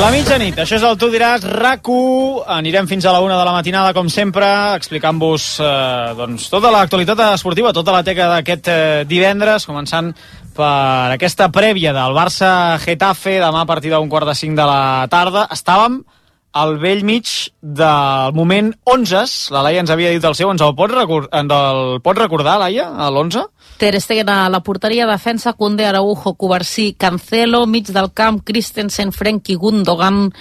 La mitjanit, això és el Tu diràs, rac Anirem fins a la una de la matinada, com sempre, explicant-vos eh, doncs, tota l'actualitat esportiva, tota la teca d'aquest eh, divendres, començant per aquesta prèvia del Barça-Getafe, demà a partir d'un quart de cinc de la tarda. Estàvem al vell mig del moment 11. La Laia ens havia dit el seu, ens el pot, recor ens el pot recordar, Laia, l'11? Ter Stegen a la porteria, defensa, Kunde, Araujo, Covarsí, Cancelo, mig del camp, Christensen, Frenkie, Gundogan,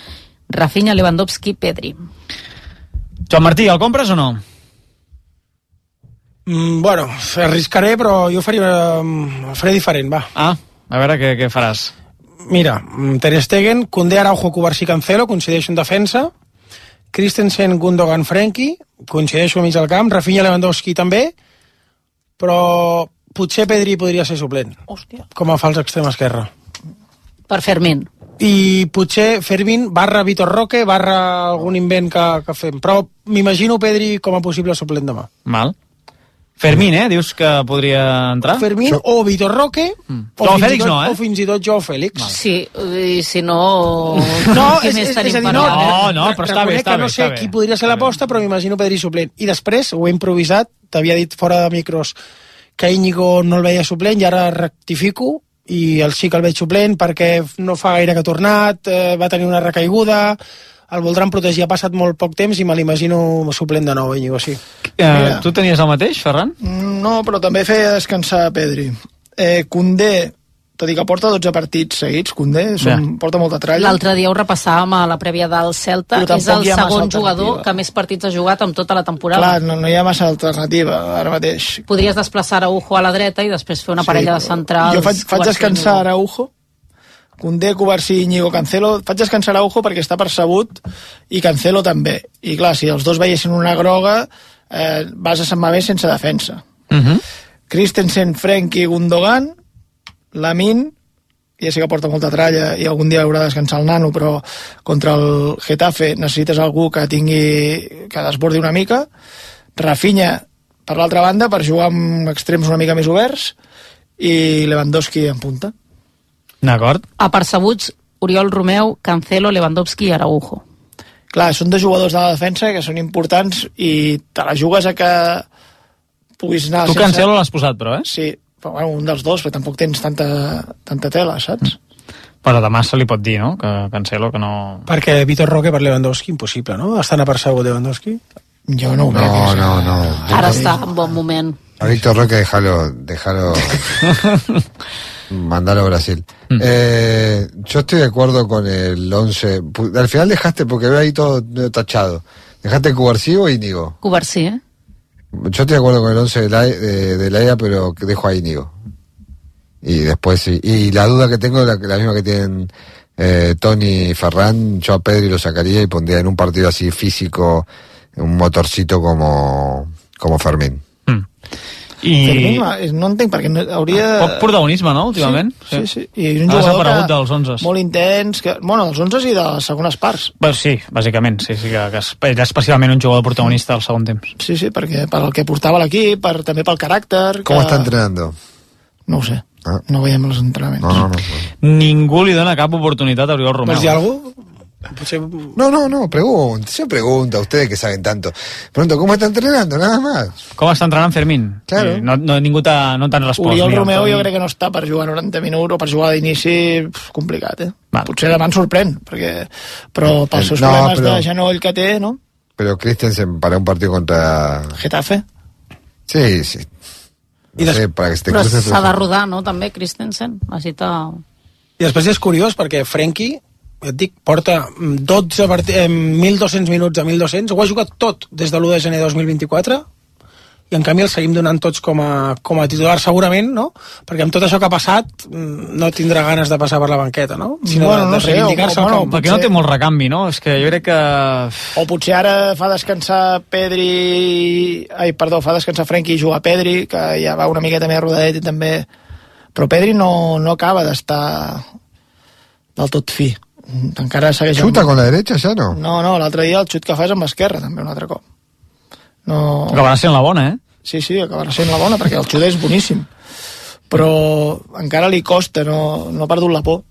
Rafinha, Lewandowski, Pedri. Joan Martí, el compres o no? Mm, bueno, arriscaré, però jo faria, mm, faré diferent, va. Ah, a veure què, què faràs. Mira, mm, Ter Stegen, Koundé, Araujo, Covarsí, Cancelo, coincideixo en defensa. Christensen, Gundogan, Frenkie, coincideixo a mig del camp. Rafinha, Lewandowski també, però potser Pedri podria ser suplent. Hòstia. Com a fals extrem esquerre. Per Fermín. I potser Fermín barra Vitor Roque barra algun invent que, que fem. Però m'imagino Pedri com a possible suplent demà. Mal. Fermín, eh? Dius que podria entrar? Fermín o Vitor Roque Mm. o, i Fèlix tot, no, eh? o fins i tot Joao Fèlix. Sí, i si no... No, és, és, és a dir, no? No, no, però està bé, està bé, no sé qui podria ser l'aposta, però m'imagino Pedri suplent. I després, ho he improvisat, t'havia dit fora de micros que Íñigo no el veia suplent i ara rectifico i el sí que el veig suplent perquè no fa gaire que ha tornat, eh, va tenir una recaiguda, el voldran protegir, ha passat molt poc temps i me l'imagino suplent de nou, Íñigo, sí. Eh, tu tenies el mateix, Ferran? No, però també feia descansar Pedri. Eh, Condé, tot i que porta 12 partits seguits, Condé, som, Ja. porta molta tralla. L'altre dia ho repassàvem a la prèvia del Celta. És el segon jugador que més partits ha jugat amb tota la temporada. Clar, no, no hi ha massa alternativa ara mateix. Podries desplaçar Araujo a la dreta i després fer una parella de centrals. Jo faig, faig descansar. Araujo, Condé, Covarsí, Íñigo, Cancelo. Faig descansar Araujo perquè està percebut i Cancelo també. I clar, si els dos veiessin una groga, eh, vas a Sant Mamés sense defensa. Uh -huh. Christensen, Frenkie, Gundogan, Lamin, ja sé que porta molta tralla i algun dia haurà de descansar el nano, però contra el Getafe necessites algú que tingui que desbordi una mica. Rafinha, per l'altra banda, per jugar amb extrems una mica més oberts i Lewandowski en punta. D'acord. Apercebuts, Oriol Romeu, Cancelo, Lewandowski i Araujo. Clar, són dos jugadors de la defensa que són importants i te la jugues a que puguis anar Tu Cancelo l'has posat, però, eh? Sí, però bueno, un dels dos, però tampoc tens tanta, tanta tela, saps? Però demà se li pot dir, no?, que Cancelo, que no... Perquè Vitor Roque per Lewandowski, impossible, no? Estan apercebut Lewandowski. Jo no ho veig. No, això. no, no. Ara està en bon moment. A Víctor Roque déjalo, déjalo mandarlo a Brasil. Eh, yo estoy de acuerdo con el 11. Pu- Al final dejaste, porque veo ahí todo tachado. ¿Dejaste Cubarsí o Íñigo? Covarsí, eh? Yo estoy de acuerdo con el 11 de la, de, de la EA, pero que dejo a Íñigo. Y después sí. Y la duda que tengo es la, la misma que tienen eh, Tony y Ferran. Yo a Pedri lo sacaría y pondría en un partido así físico un motorcito como, como Fermín. Mm. I... Fermín, no entenc perquè no, hauria... Poc protagonisme, no, últimament? Sí, sí, sí. I un Ha jugador que, dels 11. molt intens, que, bueno, dels 11 i de les segones parts. Bé, sí, bàsicament, sí, sí, que, que és, especialment un jugador protagonista al segon temps. Sí, sí, perquè per el que portava l'equip, per, també pel caràcter... ¿Cómo que... está entrenando? No ho sé, Ah. no veiem els entrenaments. No, no, no. Ningú li dona cap oportunitat a Oriol Romeu. Vols dir alguna cosa? Potser... No, no, no, pregunta. Yo pregunto a ustedes que saben tanto. Pregunto, ¿cómo está entrenando? Nada más. Com està entrenant Fermín? Claro. Sí, no, no, ningú t'ha no t'han respost. Oriol Romeu jo crec que no està per jugar 90 minuts o per jugar d'inici complicat, eh? Val. Potser demà ens sorprèn, perquè, però pels seus No, problemes però- de genoll que té, no? Pero Christensen para un partido contra... Getafe. Sí, sí. I No des- sé, para que te Però s'ha de rodar, no, també, Christensen? Necessita... I després és curiós perquè Frenkie, et dic, porta 12 part... eh, 1.200 minuts a 1.200, ho ha jugat tot des de l'1 de gener de 2024 i en canvi el seguim donant tots com a, com a titular segurament, no? Perquè amb tot això que ha passat mm, no tindrà ganes de passar per la banqueta, no? Sinó Bueno, de, no de sé, reivindicar-se o- al bueno. Perquè no té molt recanvi, no? És que jo crec que... O potser ara fa descansar Pedri... Ai, perdó, fa descansar Frenkie i jugar Pedri, que ja va una miqueta més rodadet i també... Però Pedri no, no acaba d'estar del tot fi. Encara segueix... amb- ¿Chuta con la derecha ya no? No, no, l'altre dia el xut que fa és amb l'esquerra, també, un altre cop. No... Acabarà sent la bona, eh? Sí, sí, acabarà sent la bona, perquè el xut és boníssim. Però encara li costa, no, no ha perdut la por.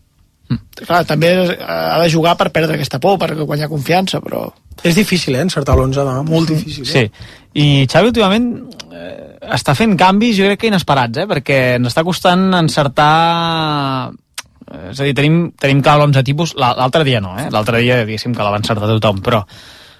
Clar, també ha de jugar per perdre aquesta por, per guanyar confiança, però... És difícil, eh, encertar l'11 demà, molt difícil. Sí, i Xavi últimament eh, està fent canvis jo crec que inesperats, eh? perquè ens està costant encertar eh, és a dir, tenim, tenim clar l'11 tipus La- l'altre dia no, eh? l'altre dia diguéssim que la va encertar tothom, però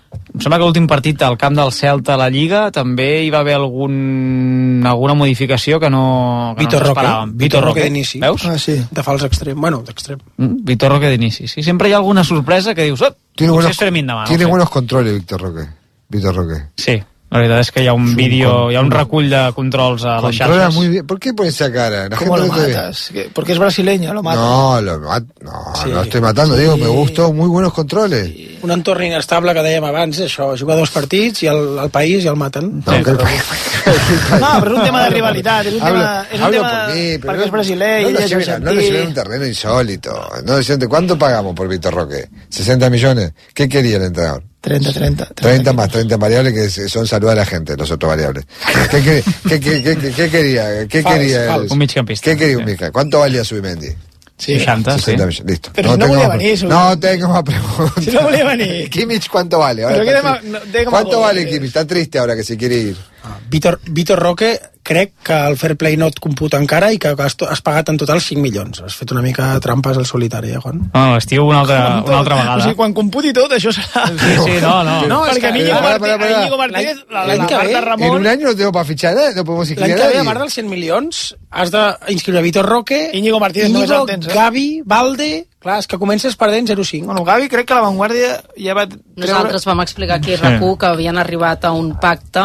em sembla que l'últim partit al camp del Celta a la Lliga també hi va haver algun, alguna modificació que no, que Vitor no Roque, esperàvem. Vitor Roque d'inici. Veus? Ah, sí. De fals extrem, bueno, d'extrem. Mm, Vitor Roque d'inici. Sí, sempre hi ha alguna sorpresa que dius, oh, Tiene, potser buenos, és Fermín demà. tiene no sé. buenos controles, Víctor Roque. Víctor Roque. Sí, la veritat és que hi ha un vídeo, hi ha un recull de controls a les Controla xarxes. muy bien. ¿Por qué pones esa cara? La ¿Cómo gente lo no te ve. matas? ¿Qué- Porque es brasileño, lo matas. No, lo mat- no, Sí. no estoy matando, digo, me gustó, muy buenos controles. Un entorn inestable que dèiem abans, això, jugar dos partits i el, el país i el maten. No, que- No, però és un tema de rivalitat, és un Hablo, tema, és un hablo tema por mí, pero perquè és brasiler no lo lleven, no lo argentí. lleven a un terreno insólito. No ¿Cuánto pagamos por Víctor Roque? ¿60 millones? ¿Qué quería el entrenador? 30, 30. 30 más, 30 variables que son salud a la gente, los otros variables. ¿Qué, qué, qué, qué, qué- qué- qué quería? ¿Qué Fals, quería? fals. Un. ¿Qué quería un Sí. Mica? ¿Cuánto valía Subimendi? Sí, 60, sí. 60 millones, listo. Pero si no tengo más- venir, Subimendi. No tengo más preguntas. Si no. Kimmich, ¿cuánto vale? Ahora Pero está no. ¿Cuánto vale Kimmich? Está triste ahora que se quiere ir. Vitor, Vitor Roque crec que el fair play no et computa encara i que has, has pagat en total 5 milions. Has fet una mica de trampes al solitari, eh, Juan? No, estiu una altra, una altra O vegada. sigui, quan computi tot, això serà... Sí, sí, no, no. No, perquè que- Íñigo, Pará, Martí, pará, pará. Íñigo Martínez, la, la, la Marta ve, En Ramon... un año no tengo para fichar nada, no podemos inscribir L'any que ve, a part dels 100 milions, has d'inscriure Vitor Roque, Íñigo Martínez només Íñigo, el tens, eh? Gavi, Valde... Clar, és que comences perdent 0-5. Bueno, Gavi crec que la Vanguardia ja va. Nosaltres vam explicar aquí a Sí. RAC1 que havien arribat a un pacte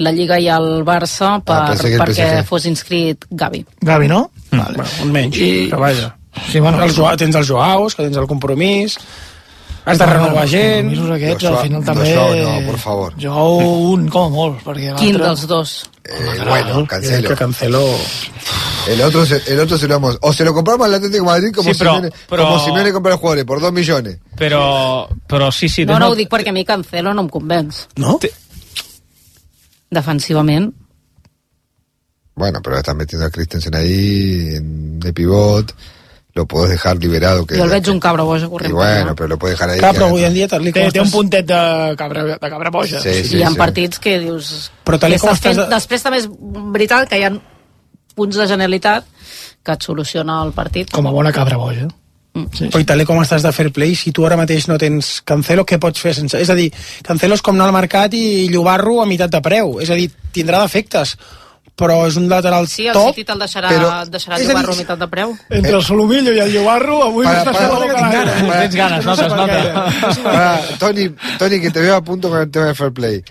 la Lliga i el Barça per, Ah, que el perquè PSG. fos inscrit Gavi. Gavi, no? Vale. Bueno, un menys, I- però vaja. Sí, bueno, El Joao, tens els Joaos, que tens el compromís, has de renovar gent... Compromisos aquests, al final també... Joao no, por favor. Joao un, com a molt, perquè Quin dels dos? Eh, bueno, cancelo. Que cancelo... El otro, se, el otro se lo vamos. O se lo compramos al Atlético de Madrid como, Sí, pero- Simeone, pero- como Simeone compra los jugadores por 2 millones. Però, però sí, sí. No, no, ho dic perquè a mi Cancelo no em convenç. No? Defensivament. Bueno, pero están metiendo a Christensen ahí en- de pivot. Lo podés dejar liberado. Que Jo el veig un cabra boja Y corrent. bueno, pero lo puedes dejar ahí. Clar, però avui en dia, tal i com Té, té un estàs- puntet de cabra, de cabra boja. Sí, sí, hi ha sí. partits que dius... Però tal i que com estàs estàs fent- de- Després també és veritat que hi ha punts de genialitat que et soluciona el partit. Com a bona cabra boja. Mm. Sí, Però i tal com estàs de fair play, si tu ara mateix no tens Cancelo, què pots fer sense... És a dir, Cancelo és com anar al mercat i llobar-lo a meitat de preu. És a dir, tindrà defectes, però és un lateral Sí, el top. City te'l deixarà, però- deixarà és a dir, jugar-lo a meitat de preu. Entre el Solomillo i el Llobarro, avui Para- para- fent la boca para- gaire. para- Tens ganes, no? nota. què. Pará, Tony, Tony, que te veo a punto con el tema de Fair Play.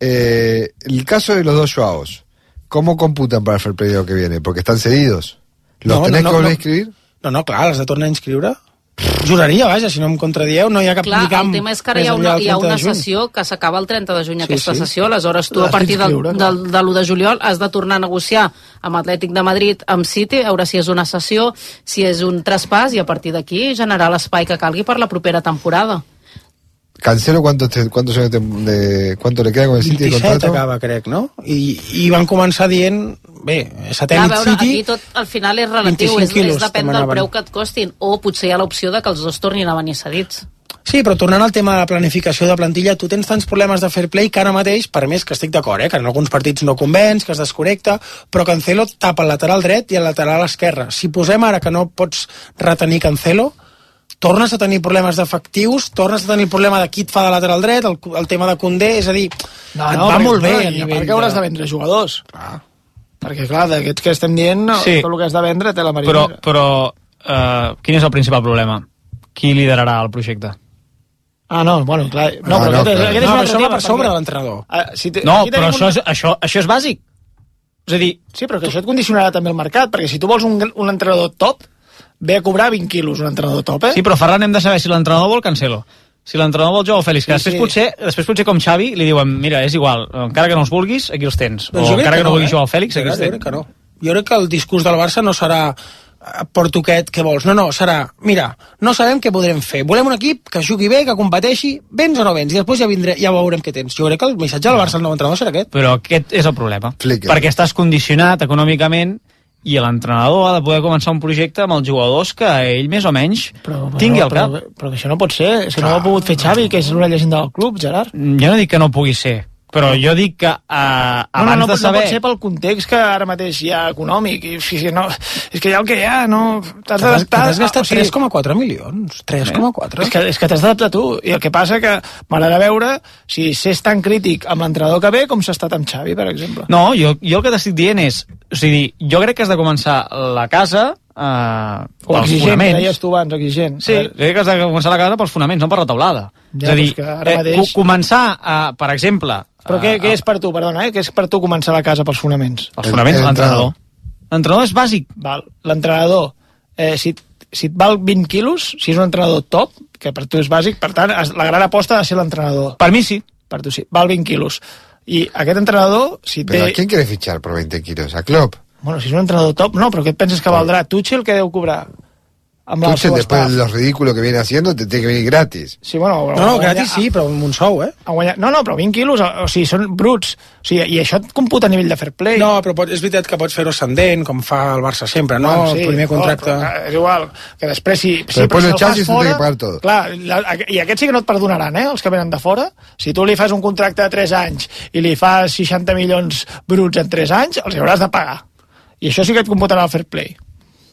Eh, el caso de los dos Joaos, ¿cómo computan para el Fair Play de lo que viene? Porque están cedidos. ¿Los No, tenés no, que volver no. a inscribir? No, no, clar, has de tornar a inscriure. Juraria, vaja, si no em contradieu, no hi ha cap Clar, el tema és que ara hi ha una, hi ha 30 una sessió que s'acaba el 30 de juny, Sí, aquesta sí. sessió, aleshores tu a partir del, del, de l'1 de juliol has de tornar a negociar amb Atlètic de Madrid, amb City, a veure si és una sessió, si és un traspàs, i a partir d'aquí generar l'espai que calgui per la propera temporada. Cancelo, ¿cuánto, te- cuántos años te- de, ¿cuánto le queda con el City de 27 contrato? acaba, crec, no? I, I van començar dient, bé, satèl·lit veure, City... aquí tot al final és relatiu, 25 és, és quilos depèn del preu que et costin, o potser hi ha l'opció de que els dos tornin a venir cedits. Sí, però tornant al tema de la planificació de plantilla, tu tens tants problemes de fair play que ara mateix, per més que estic d'acord, eh, que en alguns partits no convenç, que es desconnecta, però Cancelo tapa el lateral dret i el lateral esquerre. Si posem ara que no pots retenir Cancelo, tornes a tenir problemes d'efectius, tornes a tenir el problema de qui et fa de lateral dret, el, el tema de Condé, és a dir, No, et no, va molt bé no, i a part que hauràs de vendre jugadors. Clar. Perquè, clar, d'aquests que estem dient, no, Sí. tot el que has de vendre té la Però, marinera. però uh, quin és el principal problema? Qui liderarà el projecte? Ah, no, bueno, clar. No, Ah, però no, aquest, clar. aquest és No, un però altre això va tema, per sobre de l'entrenador. Ah, si te, No, però això un- és, això, això és bàsic. És a dir, Sí, però que això et condicionarà també el mercat, perquè si tu vols un, un entrenador top, ve a cobrar 20 quilos un entrenador top, eh? sí, però Ferran hem de saber si l'entrenador vol Cancelo. Si l'entrenador vol Joao Fèlix, que Sí, després, sí. potser, després potser com Xavi li diuen mira, és igual, encara que no els vulguis, aquí els tens. Doncs o jo crec encara que no, vulguis eh? Joao Fèlix, aquí Jo els crec tens. que no. Jo crec que el discurs del Barça no serà eh, porto aquest, què vols? No, no, serà, mira, no sabem què podrem fer. Volem un equip que jugui bé, que competeixi, vens o no vens, i després ja, vindré, ja veurem què tens. Jo crec que el missatge del Barça al nou entrenador serà aquest. Però aquest és el problema. Flicker. Perquè estàs condicionat econòmicament i l'entrenador ha de poder començar un projecte amb els jugadors que ell més o menys Però, tingui al però, cap. Però, però, que això no pot ser. És que no ho ha pogut fer Xavi, que és una llegenda del club, Gerard. Jo no dic que no pugui ser, però jo dic que uh, No, abans no, no, de saber... no pot ser pel context que ara mateix hi ha econòmic. I, si, no, és que hi ha el que hi ha, no... T'has T'has d'adaptar... t'has gastat o sigui, 3,4 milions. 3,4. És que, és que t'has d'adaptar tu. I el que passa que m'agrada veure si s'és tan crític amb l'entrenador que ve com s'ha estat amb Xavi, per exemple. No, jo, jo el que t'estic dient és... O sigui, jo crec que has de començar la casa eh, o pels exigent, que fonaments. deies tu abans, exigent. Sí, crec que has de començar la casa pels fonaments, no per la taulada. Ja, és a dir, però ara eh, mateix- co- començar, a, per exemple... Però què, eh, què és per tu, perdona, eh? Què és per tu començar la casa pels fonaments? Els fonaments, l'entrenador. L'entrenador és bàsic. Val. L'entrenador, eh, si, si et val 20 quilos, si és un entrenador top, que per tu és bàsic, per tant, la gran aposta ha de ser l'entrenador. Per mi sí. Per tu sí, val 20 quilos. I aquest entrenador, si té... ¿Pero a quién quieres fichar por 20 kilos? ¿A Klopp? Bueno, si és un entrenador top, no, però què et penses que valdrà? Tuchel què deu cobrar? Amb el Tuchel, después de los ridículos que viene haciendo, te tiene que venir gratis. Sí, bueno, No, no, gratis sí, però amb un sou, eh? Ha guanyat... No, no, però 20 quilos, o, o sigui, són bruts. O sigui, I això et computa a nivell de fair play. No, però pot, és veritat que pots fer-ho ascendent, com fa el Barça sempre, no? Bueno, el primer contracte... Oh, però, és igual, que després si... sí, després si el el té fora, que pagar tot. Clar, la, i aquests sí que no et perdonaran, eh, els que venen de fora. Si tu li fas un contracte de 3 anys i li fas 60 milions bruts en 3 anys, els hi hauràs de pagar. I això sí que et computarà el fair play.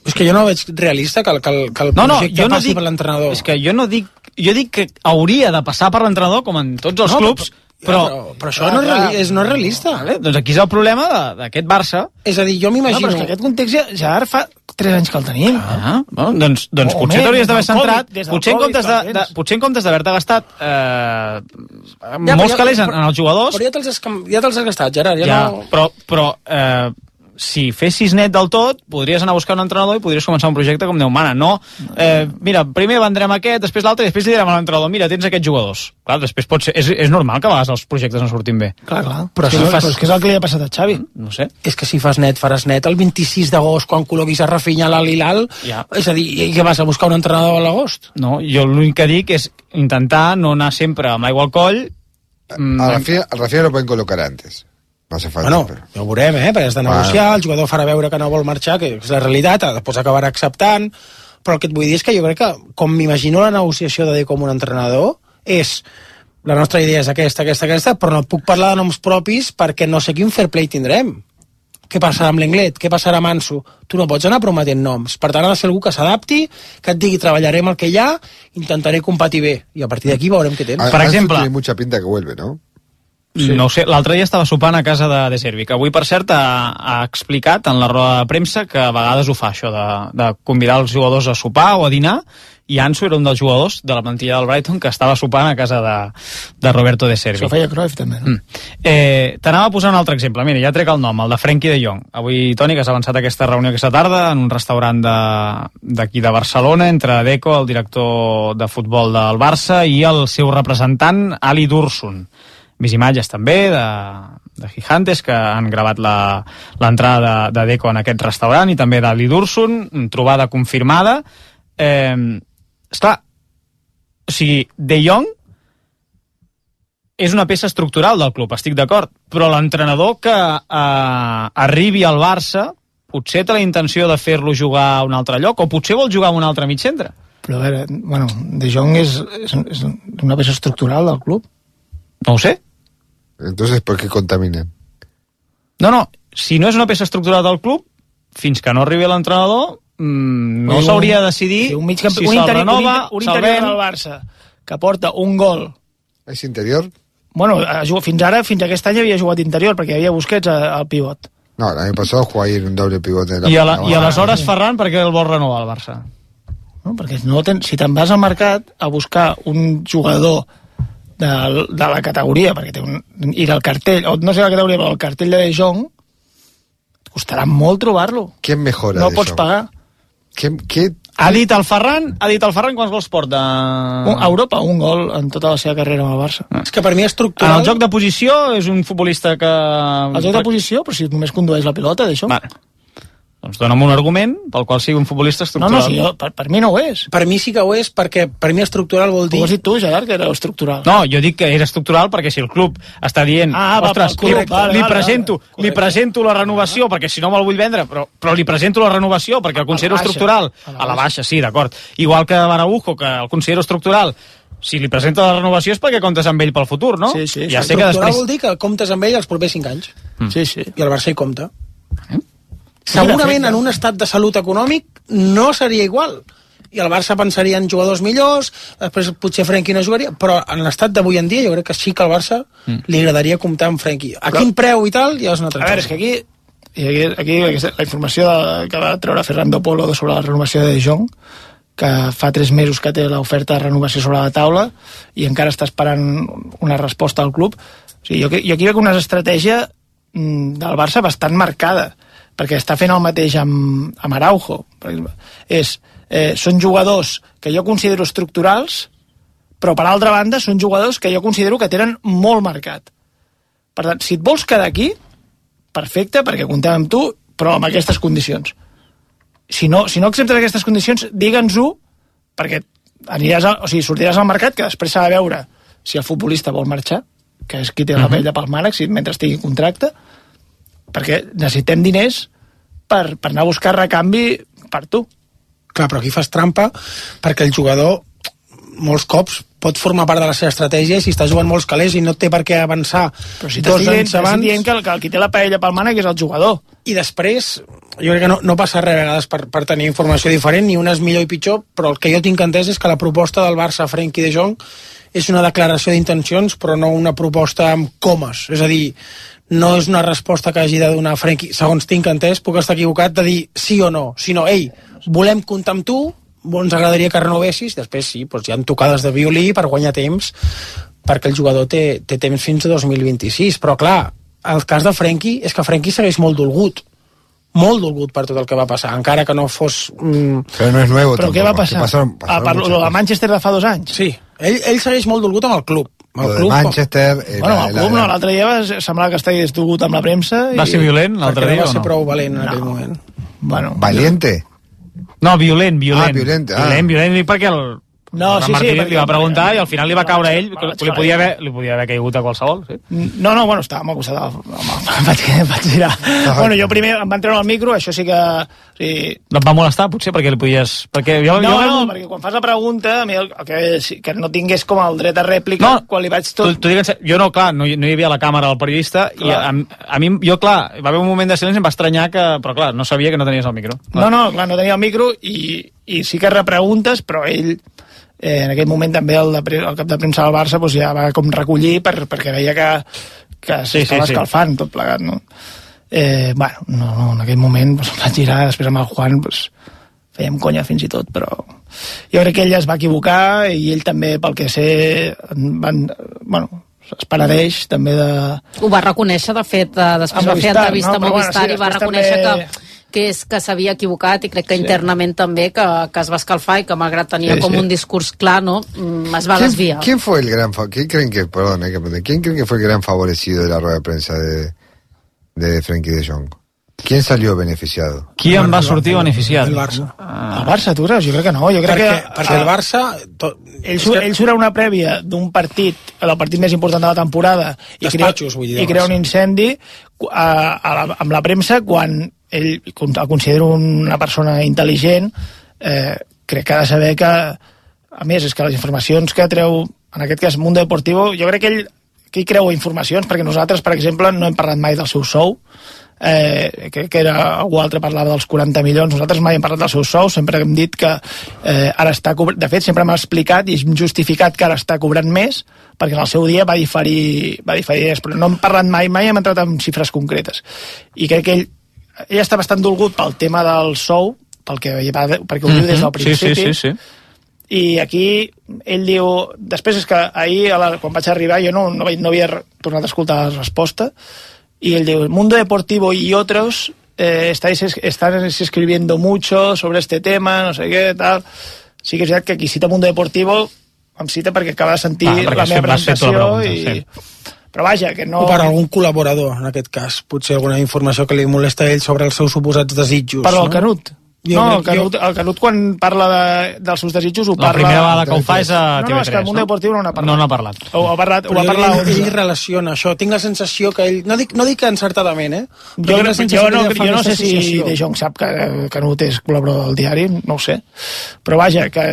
És que jo no veig realista que el, que el, que el No, no, jo no passi dic... per l'entrenador. És que jo no dic... Jo dic que hauria de passar per l'entrenador, com en tots els No, clubs, però, però... però, però això no és, reali és, no és realista. Vale, doncs aquí és el problema de- d'aquest Barça. És a dir, jo No, m'imagino... però és que aquest context ja, ja ara fa 3 anys que el tenim. Ah, bueno, doncs, doncs O potser t'hauries d'haver centrat... Covid, Potser en Covid comptes de, de, potser en comptes d'haver-te gastat eh, Ja, molts però calés en, en els jugadors, Però ja te'ls has, ja te'ls has gastat, Gerard. Ja, ja, no... però, però eh, si fessis net del tot, podries anar a buscar un entrenador i podries començar un projecte com Déu mana. No, eh, mira, primer vendrem aquest, després l'altre, i després li direm a l'entrenador, mira, tens aquests jugadors. Clar, després pot ser... És, és normal que a vegades els projectes no surtin bé. Clar, clar. Però si és, fas- però és que és el que li ha passat a Xavi. No sé. És que si fas net, faràs net el 26 d'agost, quan col·loquis a Rafinha, l'Al i l'Al. Ja. És a dir, i que vas a buscar un entrenador a l'agost? No, jo l'únic que dic és intentar no anar sempre amb l'aigua al coll. Mm, A Rafinha, a Rafinha lo pueden colocar antes. Hace falta. Bueno, pero- ja ho veurem, eh? Perquè has de Bueno. negociar, el jugador farà veure que no vol marxar, que és la realitat, després acabarà acceptant, però el que et vull dir és que jo crec que, com m'imagino la negociació de dir com un entrenador, és la nostra idea és aquesta, aquesta, aquesta, però no puc parlar de noms propis perquè no sé quin fair play tindrem. Què passarà amb l'Englet? Què passarà amb Ansu? Tu no pots anar prometent noms. Per tant, ha de ser algú que s'adapti, que et digui treballarem el que hi ha, intentaré competir bé. I a partir d'aquí veurem què tens. A- Per exemple- Tiene mucha pinta que vuelve, ¿no? Sí. No sé, l'altre dia estava sopant a casa de, de Servi, que avui, per cert, ha, ha explicat en la roda de premsa que a vegades ho fa, això de, de convidar els jugadors a sopar o a dinar, i Ansu era un dels jugadors de la plantilla del Brighton que estava sopant a casa de, de Roberto de Servi. Això feia Cruyff, també, no? Mm. Eh, T'anava a posar un altre exemple. Mira, ja trec el nom, el de Frenkie de Jong. Avui, Toni, que has avançat aquesta reunió aquesta tarda en un restaurant de- d'aquí de, de Barcelona, entre Deco, el director de futbol del Barça, i el seu representant, Ali Dursun. Vist imatges també de, de Gigantes que han gravat l'entrada de, de Deco en aquest restaurant i també d'Ali Dursun, trobada confirmada. Eh, esclar, o sigui, De Jong és una peça estructural del club, estic d'acord, però l'entrenador que eh, arribi al Barça potser té la intenció de fer-lo jugar a un altre lloc o potser vol jugar a un altre mig centre. Però a veure, bueno, De Jong és, és, és una peça estructural del club. No ho sé. Entonces, ¿por qué contaminan? No, no, si no és una peça estructural del club, fins que no arribi l'entrenador, mm, no s'hauria de decidir sí, un mig camp, si un se'l renova, un, inter- un interior ven... del Barça que porta un gol ¿Es interior? Bueno, ha jugat- fins ara, fins aquest any havia jugat interior perquè havia Busquets a- al pivot. No, el año pasado jugó ahí en un doble pivote. en la- I, a la, I aleshores sí. Ferran perquè el vol renovar el Barça. No? Perquè no ten, si te'n vas al mercat a buscar un jugador de, de la categoria, perquè té un, ir al cartell, o no sé la categoria, però el cartell de De Jong, costarà molt trobar-lo. ¿Quién mejora No de pots pagar. ¿Qué, qué Ha dit el Ferran, ha dit el Ferran quants gols porta? Un, a Europa, un gol en tota la seva carrera amb el Barça. És que per mi En estructural... el joc de posició és un futbolista que... El joc de posició, però si només condueix la pilota, d'això. Vale. Doncs dona'm un argument pel qual sigui un futbolista No, estructural. no, sí, jo, per, per mi no ho és. Per mi sí que ho és, perquè per mi estructural vol Ho dir... has dit tu, Gerard, que era estructural. No, jo dic que era estructural perquè si el club està dient Ah, va, ostres, club, li, vale, li, vale, presento, vale, li presento la renovació perquè si no me'l vull vendre, però, però li presento la renovació perquè el considero baixa, estructural. a la A la baixa. baixa, sí, d'acord. Igual que Baraujo, que el considero estructural, si li presenta la renovació és perquè comptes amb ell pel futur, no? Sí, sí, ja sí. sé que després... vol dir que comptes amb ell els propers 5 anys. Sí, sí. I el Barça hi compta. Eh? Segurament en un estat de salut econòmic no seria igual. I el Barça pensaria en jugadors millors, després potser Frenkie no jugaria, però en l'estat d'avui en dia jo crec que sí que al Barça li agradaria comptar amb Frenkie. A Però- quin preu i tal, ja és una altra A veure, és que aquí, i aquí, aquí la informació de, que va treure Fernando Polo sobre la renovació de De Jong, que fa tres mesos que té l'oferta de renovació sobre la taula i encara està esperant una resposta del club. O sigui, jo, jo aquí veig una estratègia mm, del Barça bastant marcada, perquè està fent el mateix amb, amb Araujo. Per exemple. És, eh, són jugadors que jo considero estructurals, però per altra banda són jugadors que jo considero que tenen molt mercat. Per tant, si et vols quedar aquí, perfecte, perquè comptem amb tu, però amb aquestes condicions. Si no, si no acceptes aquestes condicions, digue'ns-ho, perquè aniràs a, o sigui, sortiràs al mercat, que després s'ha de veure si el futbolista vol marxar, que és qui té la pell de pel mànec, si mentre estigui en contracte, perquè necessitem diners per, per anar a buscar recanvi per tu. Clar, però aquí fas trampa perquè el jugador molts cops pot formar part de la seva estratègia i si està jugant molts calés i no té per què avançar Però si dos dient, anys abans dient que, el, que el qui té la paella pel mànec és el jugador. i després jo crec que no, no passa res a vegades per, per tenir informació diferent ni una és millor i pitjor però el que jo tinc entès és que la proposta del Barça a Frenkie de Jong és una declaració d'intencions però no una proposta amb comes és a dir, no és una resposta que hagi de donar Frenkie, segons tinc entès puc estar equivocat de dir sí o no sinó, ei, volem comptar amb tu ens agradaria que renovessis, després sí, doncs hi ha tocades de violí per guanyar temps perquè el jugador té, té temps fins a 2026, però clar, el cas de Frenkie és que Frenkie segueix molt dolgut molt dolgut per tot el que va passar, encara que no fos... Mm, Pero no es nuevo Però què va passar? pasaron- ah, per muchas lo de cosas. Manchester de fa dos anys? sí, ell, ell segueix molt dolgut amb el club. El de club Manchester... eh, Bueno, la- el club no, la- l'altre dia va, semblava que estigués dolgut amb la premsa. I... Va ser violent l'altre dia no va ser no? prou valent en aquell No. moment. Bueno, ¿Valiente? No, violent, violent. Ah, violent, ah. Violent, violent, perquè el, No, el sí, sí, perquè- li va preguntar i al final li va caure a ell, li podia, haver, li podia haver caigut a qualsevol. Sí? No, no, bueno, estava molt costat. Vaig, vaig girar. Bueno, jo primer em van treure el micro, això sí que... Sigui, No et va molestar, potser, perquè li podies... Perquè jo, no, jo... no, perquè quan fas la pregunta, a mi el, que, sí, que no tingués com el dret a rèplica, No, quan li vaig tot... dic en ser- jo no, clar, no, hi- no hi havia la càmera del periodista i Clar. a, a mi, jo, clar, va haver un moment de silenci, em va estranyar que... Però, clar, no sabia que no tenies el micro. No, no, clar, no tenia el micro i, i sí que repreguntes, però ell eh, en aquell moment també el, de, el cap de premsa del Barça doncs, ja va com recollir per, perquè veia que, que Sí, s'estava sí, sí. escalfant tot plegat, no? Eh, bueno, no, no, en aquell moment doncs, em vaig girar, després amb el Juan doncs, fèiem conya fins i tot, però jo crec que ell es va equivocar i ell també, pel que sé, van, bueno, es penedeix també de... Ho va reconèixer, de fet, de, després A va fer Movistar, entrevista no? a Però bueno, Movistar sí, i va reconèixer també- que, que és que s'havia equivocat i crec que Sí. internament també que, que es va escalfar i que malgrat tenia Sí, com sí. un discurs clar, no? Mm, es va ¿Quién, desviar. quién fue el gran fa- ¿Quién creen que, perdón, preguntar, ¿quién creen que fue el gran favorecido de la rueda de prensa de, de Frenkie de Jong? ¿Quién salió beneficiado? Qui en va sortir beneficiat? El Barça. El Barça, tu creus? Jo crec que no. Jo crec Perquè, que, perquè el Barça... To, Ell, surt, ell surt a una prèvia d'un partit, el partit més important de la temporada, i crea, vull dir, i crea un incendi a, a la, amb la premsa quan ell el considero una persona intel·ligent, eh, crec que ha de saber que, a més, és que les informacions que treu, en aquest cas, Mundo Deportivo, jo crec que ell, que ell creu informacions, perquè nosaltres, per exemple, no hem parlat mai del seu sou, eh, crec que era algú altre parlava dels 40 milions, nosaltres mai hem parlat del seu sou, sempre hem dit que eh, ara està cobrant, de fet sempre m'ha explicat i justificat que ara està cobrant més perquè en el seu dia va diferir, va diferir però no hem parlat mai, mai hem entrat en xifres concretes. I crec que ell, ell està bastant dolgut pel tema del sou pel que va, perquè ho diu des del Mhm. Sí, sí, principi. sí, sí. I aquí ell diu després és que ahir a la, quan vaig arribar jo no, no, no havia tornat a escoltar la resposta y el mundo deportivo y otros eh, estáis, es- están escribiendo mucho sobre este tema, no sé què, tal. Sí que és veritat que qui cita Mundo Deportivo em cita perquè acaba de sentir Ah, la meva fer tu la presentació pregunta, i... sí. però vaja, que no... O per algun col·laborador, en aquest cas. Potser alguna informació que li molesta a ell sobre els seus suposats desitjos. Per al no? Canut. Jo no, el Canut, el Canut quan parla de, dels seus desitjos ho La parla... primera vegada que ho fa és a No, TV3, no, és que el Mundo Deportiu no n'ha parlat. No n'ha parlat. Ho, ha parlat, ho jo parlar... ell, ell 11. relaciona això. Tinc la sensació que ell... No dic, no dic encertadament, eh? Jo, Però la sensació jo, que no, jo no sé si. De Jong sap que Canut és col·laborador del diari, no ho sé. Però vaja, que...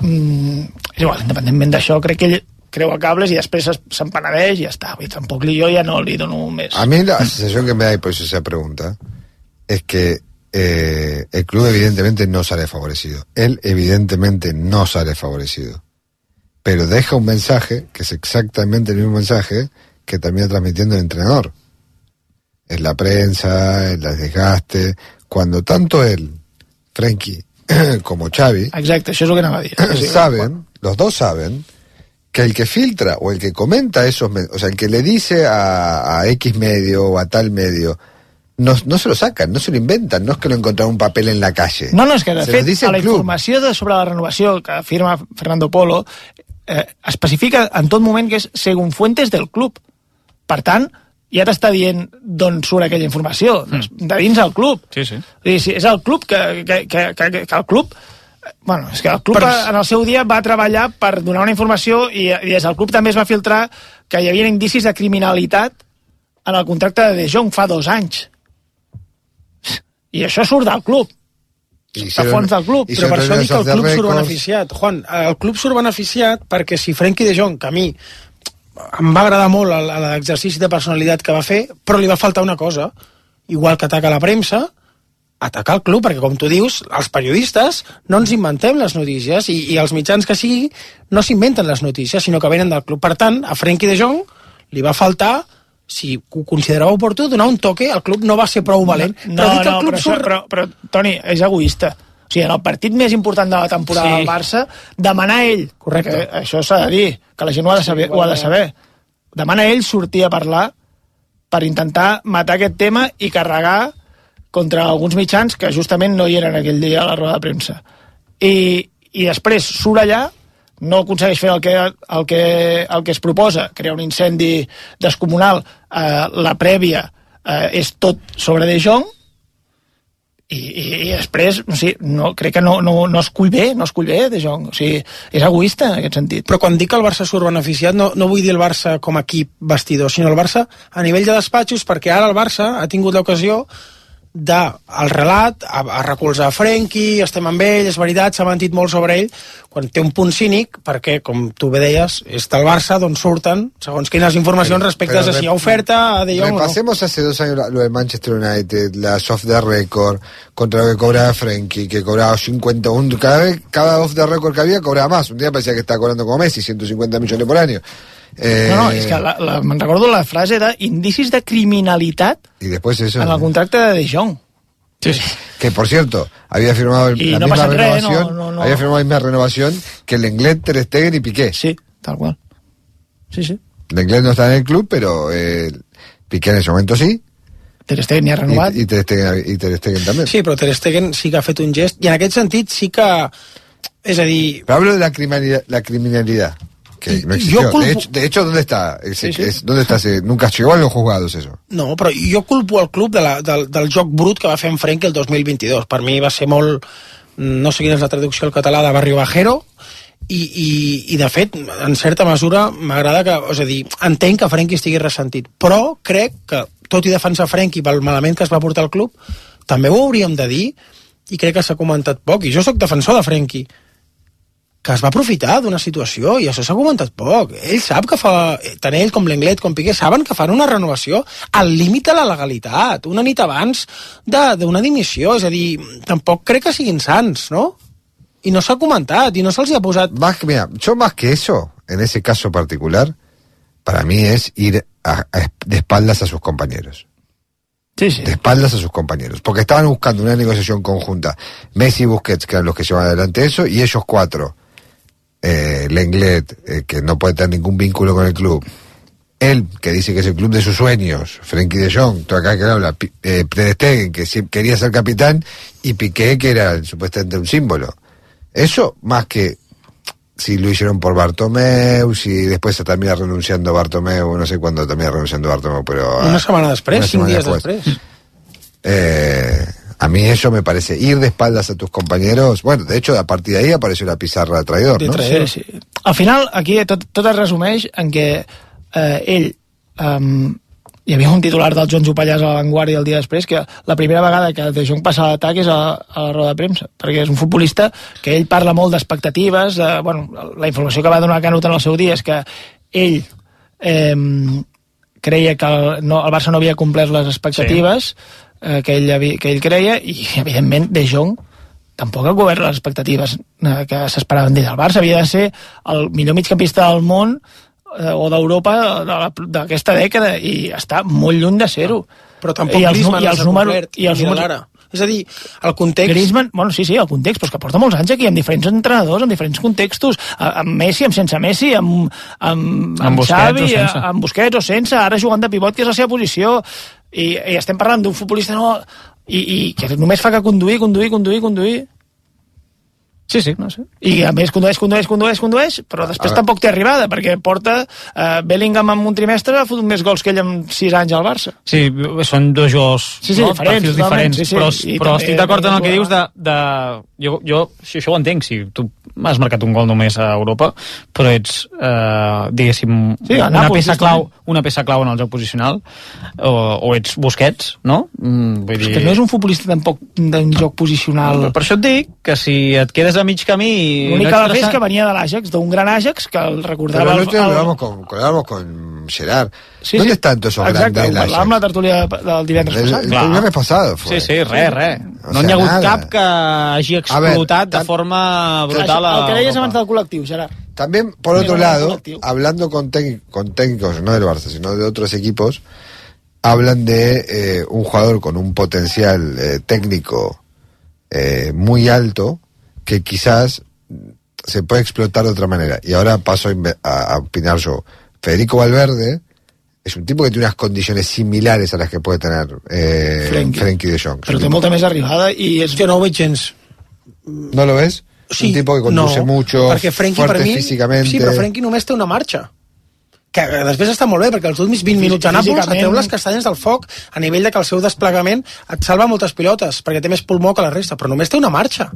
Mm, és igual, independentment d'això, crec que ell creua cables i després es- se'n penedeix i ja està. Vull dir, tampoc li, jo ja no li dono més. A mí la sensación que me da, eso esa pregunta, es que eh, el club evidentemente no sale favorecido. Él evidentemente no sale favorecido. Pero deja un mensaje, que es exactamente el mismo mensaje que termina transmitiendo el entrenador. En la prensa, en el desgaste. Cuando tanto él, Frenkie, como Xavi, Exacte, això és el que. Sí, saben, los dos saben, que el que filtra o el que comenta esos o sea, el que le dice a, a X medio o a tal medio, no, no se lo sacan, no se lo inventan, no es que lo encontraron un papel en la calle. No, no, és que de se fet dice a el la club. informació de, sobre la renovació que afirma Fernando Polo eh, especifica en tot moment que és segons fuentes del club. Per tant, ja t'està dient d'on surt aquella informació, mm. de dins del club. Sí, sí. Vull dir, si és el club que, que, que, que, que el club Bueno, és que el club Però- en el seu dia va treballar per donar una informació i, i des del club també es va filtrar que hi havia indicis de criminalitat en el contracte de De Jong fa dos anys. I això surt del club. Hicieron- fons del club, Però per això dic que el club de surt beneficiat. Juan, el club surt beneficiat perquè si Frenkie de Jong, que a mi em va agradar molt l'exercici de personalitat que va fer, però li va faltar una cosa, igual que ataca la premsa, atacar el club, perquè com tu dius, els periodistes no ens inventem les notícies i, i els mitjans que sigui no s'inventen les notícies, sinó que venen del club. Per tant, a Frenkie de Jong li va faltar si ho considerava oportú, donar un toque, el club no va ser prou valent. No, però no, club però, això, surt... però, però, Toni, és egoista. O sigui, en el partit més important de la temporada Sí. del Barça, demanar a ell, Correcte. que això s'ha de dir, que la gent ho ha de saber, ho ha de saber. demana a ell sortir a parlar per intentar matar aquest tema i carregar contra alguns mitjans que justament no hi eren aquell dia a la roda de premsa. I, i després surt allà, no aconsegueix fer el que, el que, el que es proposa, crear un incendi descomunal, eh, la prèvia eh, és tot sobre De Jong, i, i, i després, o sigui, no, crec que no, no, no es cull bé, no es cull bé De Jong, o sigui, és egoista en aquest sentit. Però quan dic que el Barça surt beneficiat, no, no vull dir el Barça com a equip vestidor, sinó el Barça a nivell de despatxos, perquè ara el Barça ha tingut l'ocasió de, el relat, a, a recolzar Frenkie, estem amb ell, és veritat, s'ha mentit molt sobre ell, quan té un punt cínic, perquè, com tu bé deies, és del Barça d'on surten, segons quines informacions Pero- respecte pero a si hi ha oferta a De Jong o no. Hace dos años lo de Manchester United, la soft the record, contra lo que cobraba Frenkie, que cobraba 51, cada vez, cada off the record que había cobraba más. Un día parecía que estaba cobrando como Messi, 150 millones por año. Eh, No, no, és que la, la, me'n recordo la frase indicis de criminalitat Y después eso. en el contracte de De Jong. Sí, sí. Que por cierto, había firmado el- Y la no misma res, no, renovación, no, no. había firmado la misma renovación que Lenglet, Ter Stegen y Piqué. Sí, tal qual. Sí, sí. Lenglet no está en el club, pero eh, Piqué en ese momento sí, Ter Stegen ja ha renovat. y, y, Ter Stegen, y Ter Stegen también. Sí, però Ter Stegen sí que ha fet un gest, i en aquest sentit sí que... És a dir, Pero hablo de la criminalidad, la criminalidad que no Yo existió. culpo- De, hecho, de hecho, ¿dónde está? Ese- Sí, sí. es- ¿Dónde está ese? Nunca llegó a los juzgados eso. No, però jo culpo el club de la, del, del joc brut que va fer en Frenkie el 2022. Per mi va ser molt... No sé quina és la traducció al català de Barrio Bajero, i, i, i de fet, en certa mesura, m'agrada que... És a dir, entenc que Frenkie estigui ressentit, però crec que, tot i defensar Frenkie pel malament que es va portar al club, també ho hauríem de dir, i crec que s'ha comentat poc, i jo sóc defensor de Frenkie, que es va aprofitar d'una situació i això s'ha comentat poc. Ell sap que fa, tant ell com l'Englet com Piqué saben que fan una renovació al límit de la legalitat, una nit abans de- d'una dimissió, és a dir, tampoc crec que siguin sants, no? I no s'ha comentat, i no se'ls ha posat... Más que, mira, yo más que eso, en ese caso particular, para mí es ir a- a- de espaldas a sus compañeros. Sí, sí. De espaldas a sus compañeros. Porque estaban buscando una negociación conjunta. Messi y Busquets, que eran los que llevan adelante eso, y ellos cuatro. Eh, Lenglet, eh, que no puede tener ningún vínculo con el club. Él, que dice que es el club de sus sueños. Frenkie de Jong, todo acá que habla. Eh, Stegen, que quería ser capitán. Y Piqué, que era supuestamente un símbolo. Eso, más que si lo hicieron por Bartomeu, si después se termina renunciando Bartomeu, no sé cuándo termina renunciando Bartomeu, pero... Una setmana després, una cinc semana dies después. després. Eh, a mí eso me parece ir de espaldas a tus compañeros. Bueno, de hecho, a partir de ahí apareció la pizarra de traidor, De ¿no? traidor. Sí, sí. Al final, aquí tot, tot es resumeix en què eh, ell... Um, hi havia un titular del Joan Jupallàs a l'avantguàrdia el dia després que la primera vegada que De Jong passa l'atac és a, a la roda de premsa perquè és un futbolista que ell parla molt d'expectatives eh, bueno, la informació que va donar Canut en el seu dia és que ell eh, creia que el, no, el Barça no havia complert les expectatives sí. Eh, que, ell que ell creia i evidentment De Jong tampoc ha cobert les expectatives eh, que s'esperaven d'ell. El Barça havia de ser el millor migcampista del món eh, o d'Europa de la- d'aquesta dècada i està molt lluny de ser-ho. Però tampoc I els, nu- Griezmann i els números, complert, i els números, l'ara. És a dir, el context... Griezmann, bueno, sí, sí, el context, però és que porta molts anys aquí amb diferents entrenadors, amb diferents contextos, a- amb Messi, amb sense Messi, amb, amb, Amb Busquets Xavi, o sense. a- amb Busquets o sense, ara jugant de pivot, que és la seva posició, i, i estem parlant d'un futbolista no, i, i que només fa que conduir, conduir, conduir, conduir. Sí, sí. No sé. I a més condueix, condueix, condueix, condueix, però després tampoc té arribada, perquè porta eh, Bellingham en un trimestre ha fotut més gols que ell en 6 anys al Barça. Sí, són dos jugadors Sí, sí, diferents, perfils diferents, sí, sí. però, I però estic d'acord en el que dius de... de jo, jo això, això ho entenc, si tu has marcat un gol només a Europa, però ets, eh, diguéssim, Sí, una Nàpols, peça clau una peça clau en el joc posicional, o, o ets Busquets, no? Mm, vull dir... Que no és un futbolista tampoc d'un joc posicional. Per això et dic que si et quedes a mig camí... i L'únic no que va fer és que venia de l'Ajax, d'un gran Ajax, que el recordava... Pero el el- otro el- hablábamos con, hablábamos con Gerard. Sí, ¿Dónde sí. están todos esos Exacte, grandes del parlàvem amb la Ajax? tertúlia del divendres El, passat. el Clar. viernes pasado fue. Sí, sí, res, res. O No sea, n'hi ha hagut nada. cap que hagi explotat de forma brutal a el que deies abans del col·lectiu, Gerard. También, por otro lado, hablando con, con técnicos, no del Barça, sino de otros equipos, hablan de eh, un jugador con un potencial eh, técnico eh, muy alto que quizás se puede explotar de otra manera. Y ahora paso a, a- opinar yo. Federico Valverde es un tipo que tiene unas condiciones similares a las que puede tener eh, Frenkie. Frenkie de Jong. Però té molta més arribada i és... Jo no ho veig gens. ¿No lo ves? un tipo que conduce no, mucho, perquè Frenkie fuerte per mi, físicamente. Sí, però Frenkie només té una marxa que després està molt bé, perquè els últims 20 minuts a Nàpols et treu les castanyes del foc a nivell de que el seu desplegament et salva moltes pilotes, perquè té més pulmó que la resta, però només té una marxa.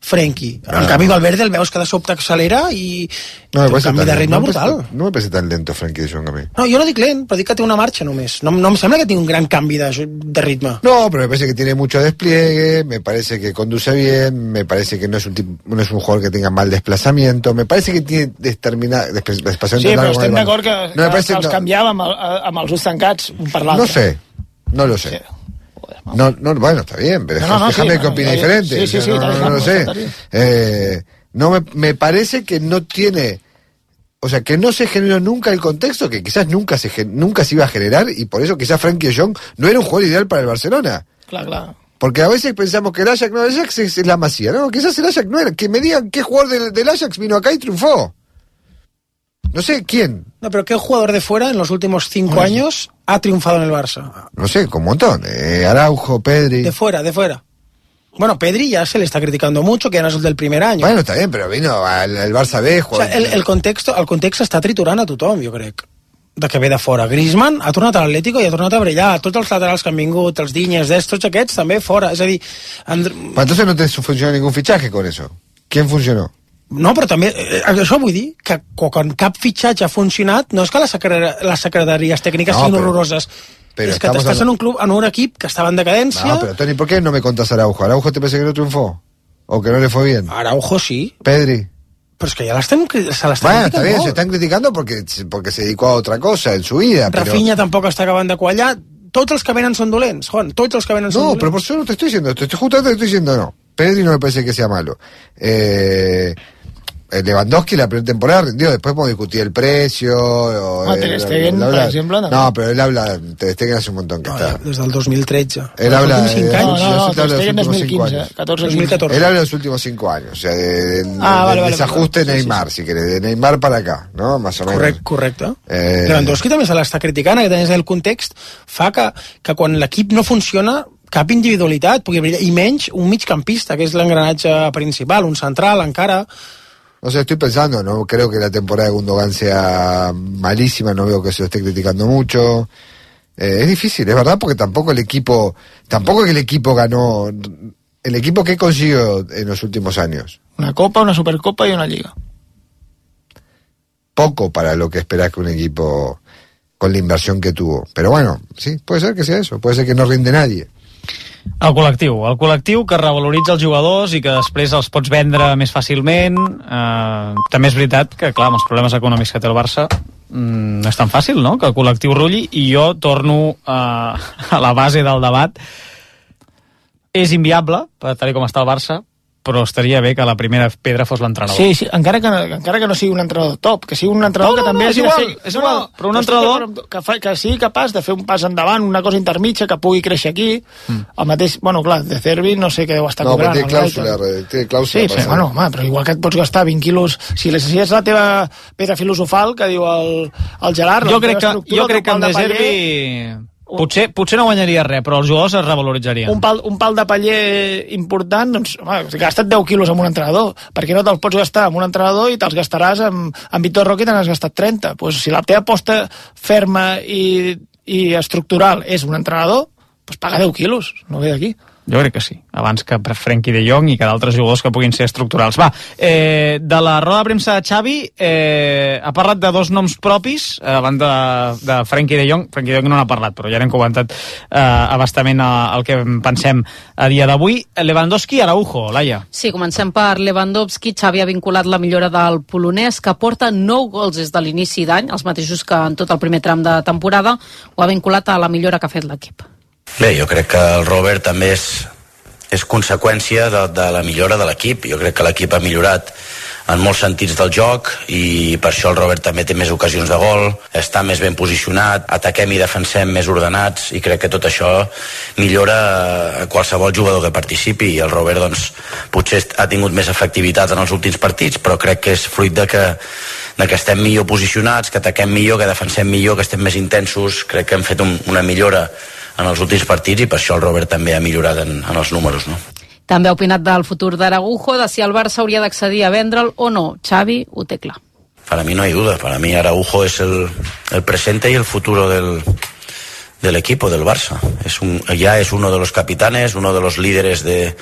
Frenkie. En Ah. canvi, Valverde el veus que de sobte accelera i No té un canvi tan, de ritme no, brutal. no me parece tan lento Frankie de Jong a mí. No, jo no dic lent, però dic que té una marxa només. No, no em sembla que tingui un gran canvi de, de ritme. No, pero me parece que tiene mucho despliegue, me parece que conduce bien, me parece que no es un tipo, no es un jugador que tenga mal desplazamiento, me parece que tiene determinada desplazamiento Sí, però estem d'acord que, que, no, me parece, que els no, canviava amb, el, amb els ulls tancats un per l'altre. no sé, no lo sé. Sí. Joder. No, no, bueno, está bien, pero No, no, déjame sí, que opine no, diferente. sí, sí, sí, no, lo sé. Eh, no me, me parece que no tiene, o sea, que no se generó nunca el contexto, que quizás nunca se nunca se iba a generar y por eso quizás Frankie de Jong no era un jugador ideal para el Barcelona. Clar, clar. Porque a veces pensamos que el Ajax, no, el Ajax es, es la masía, ¿no? Quizás el Ajax no era. Que me digan qué jugador del, del Ajax vino acá y triunfó. No sé quién. No, pero ¿qué jugador de fuera en los últimos cinco años ha triunfado en el Barça? No sé, con un montón. Eh, Araujo, Pedri. De fuera, de fuera. Bueno, Pedri ya se le está criticando mucho, que no es el del primer año. Bueno, está bien, pero vino al, al Barça B. o jugó- sigui, el, el, context, el context està triturant a tothom, jo crec de que ve de fora. Griezmann ha tornat a l'Atlético i ha tornat a brillar. Tots els laterals que han vingut, els Dinyes, Dest, tots aquests també fora. És a dir, And... Pues entonces no te funcionó ningún fichaje con eso. ¿Quién funcionó? No, però també, eh, això vull dir, que quan cap fitxatge ha funcionat, no és que les, secre les secretaries tècniques No, siguin però- horroroses, però és que t'estàs hablando- en un club, en un equip que estava en decadència, No, pero Tony, ¿por qué no me contás Araujo? ¿Araujo te parece que no triunfó? ¿O que no le fue bien? Araujo sí, Pedri. però és que ja l'estem se l'estan Bueno, está bien, se están criticando porque, porque se dedicó a otra cosa en su vida. Pero... Rafinha tampoc està acabant de quallar. Tots els que venen són dolents, Juan. Tots els que venen són No, dolents. pero por eso no te estoy diciendo, te estoy, justamente te estoy diciendo no. Pedri no me parece que sea malo. Eh, Lewandowski la primera temporada rindió, después podemos discutir el precio. O, Ah, eh, Ter Stegen, habla- per exemple, també. No, pero él habla, Ter Stegen hace un montón que No, está. des del 2013. Él habla de- anys. No, no, no, de Ter los Stegen últimos cinco 2015, años. 14, 2014. Él habla de los últimos cinco años, o sea, de, de- Ah, vale, vale, desajuste vale. Sí, Neymar, si querés, de Neymar para acá, ¿no? Más o menos. Correcte, correcte. Eh, Lewandowski també se l'està criticant, que tens el context fa que, que quan l'equip no funciona cap individualitat i menys un migcampista, que és l'engranatge principal, un central encara... No sé, estoy pensando, no creo que la temporada de Gundogan sea malísima, no veo que se lo esté criticando mucho. Eh, es difícil, es verdad, porque tampoco el equipo, tampoco que el equipo ganó, el equipo que consiguió en los últimos años. Una copa, una supercopa y una liga. Poco para lo que esperás que un equipo con la inversión que tuvo. Pero bueno, sí, puede ser que sea eso, puede ser que no rinde nadie. El col·lectiu, el col·lectiu que revaloritza els jugadors i que després els pots vendre més fàcilment. Eh, també és veritat que, clar, amb els problemes econòmics que té el Barça, mm, no és tan fàcil, no?, que el col·lectiu rulli, i jo torno eh, a la base del debat. És inviable, per tal com està el Barça, però estaria bé que la primera pedra fos l'entrenador. Sí, sí, encara que, encara que no sigui un entrenador top, que sigui un entrenador No, no, que també no, és igual, fer- és igual, però un entrenador- que, fa, que sigui capaç de fer un pas endavant, una cosa intermitja, que pugui créixer aquí, Mm. el mateix, bueno, clar, de Cervi no sé què deu estar No, però cobrant. té el clàusula, Brighton. té clàusula. Sí, passada. bueno, home, però igual que et pots gastar 20 quilos, si, les, si és la teva pedra filosofal, que diu el, el Gerard, jo crec que, jo crec que amb pal de Zerbi potser, potser no guanyaria res, però els jugadors es revaloritzarien. un pal, un pal de paller important, doncs, home, gasta't 10 quilos amb un entrenador. Per què no te'ls pots gastar amb un entrenador i te'ls gastaràs amb, amb Vitor Roque i te n'has gastat 30? Pues, si la teva aposta ferma i, i estructural és un entrenador, pues paga 10 quilos, no ve d'aquí. Jo crec que sí, abans que per Frenkie de Jong i que d'altres jugadors que puguin ser estructurals. Va, eh, de la roda de premsa de Xavi eh, ha parlat de dos noms propis eh, abans de, de Frenkie de Jong. Frenkie de Jong no n'ha parlat, però ja n'hem comentat eh, abastament eh, el que pensem a dia d'avui. Lewandowski i Araujo, Laia. Sí, comencem per Lewandowski. Xavi ha vinculat la millora del polonès, que porta 9 gols des de l'inici d'any, els mateixos que en tot el primer tram de temporada, ho ha vinculat a la millora que ha fet l'equip. Bé, jo crec que el Robert també és, és conseqüència de, de la millora de l'equip. Jo crec que l'equip ha millorat en molts sentits del joc i per això el Robert també té més ocasions de gol, està més ben posicionat, ataquem i defensem més ordenats i crec que tot això millora a qualsevol jugador que participi i el Robert doncs, potser ha tingut més efectivitat en els últims partits però crec que és fruit de que, de que estem millor posicionats, que ataquem millor, que defensem millor, que estem més intensos crec que hem fet un, una millora en els últims partits i per això el Robert també ha millorat en, en els números no? També ha opinat del futur d'Aragujo, de si el Barça hauria d'accedir a vendre'l o no. Xavi ho té clar. Para mí no hay duda, para mí Araujo es el, el presente y el futuro del, del equipo, del Barça. Es un, ya es uno de los capitanes, uno de los líderes de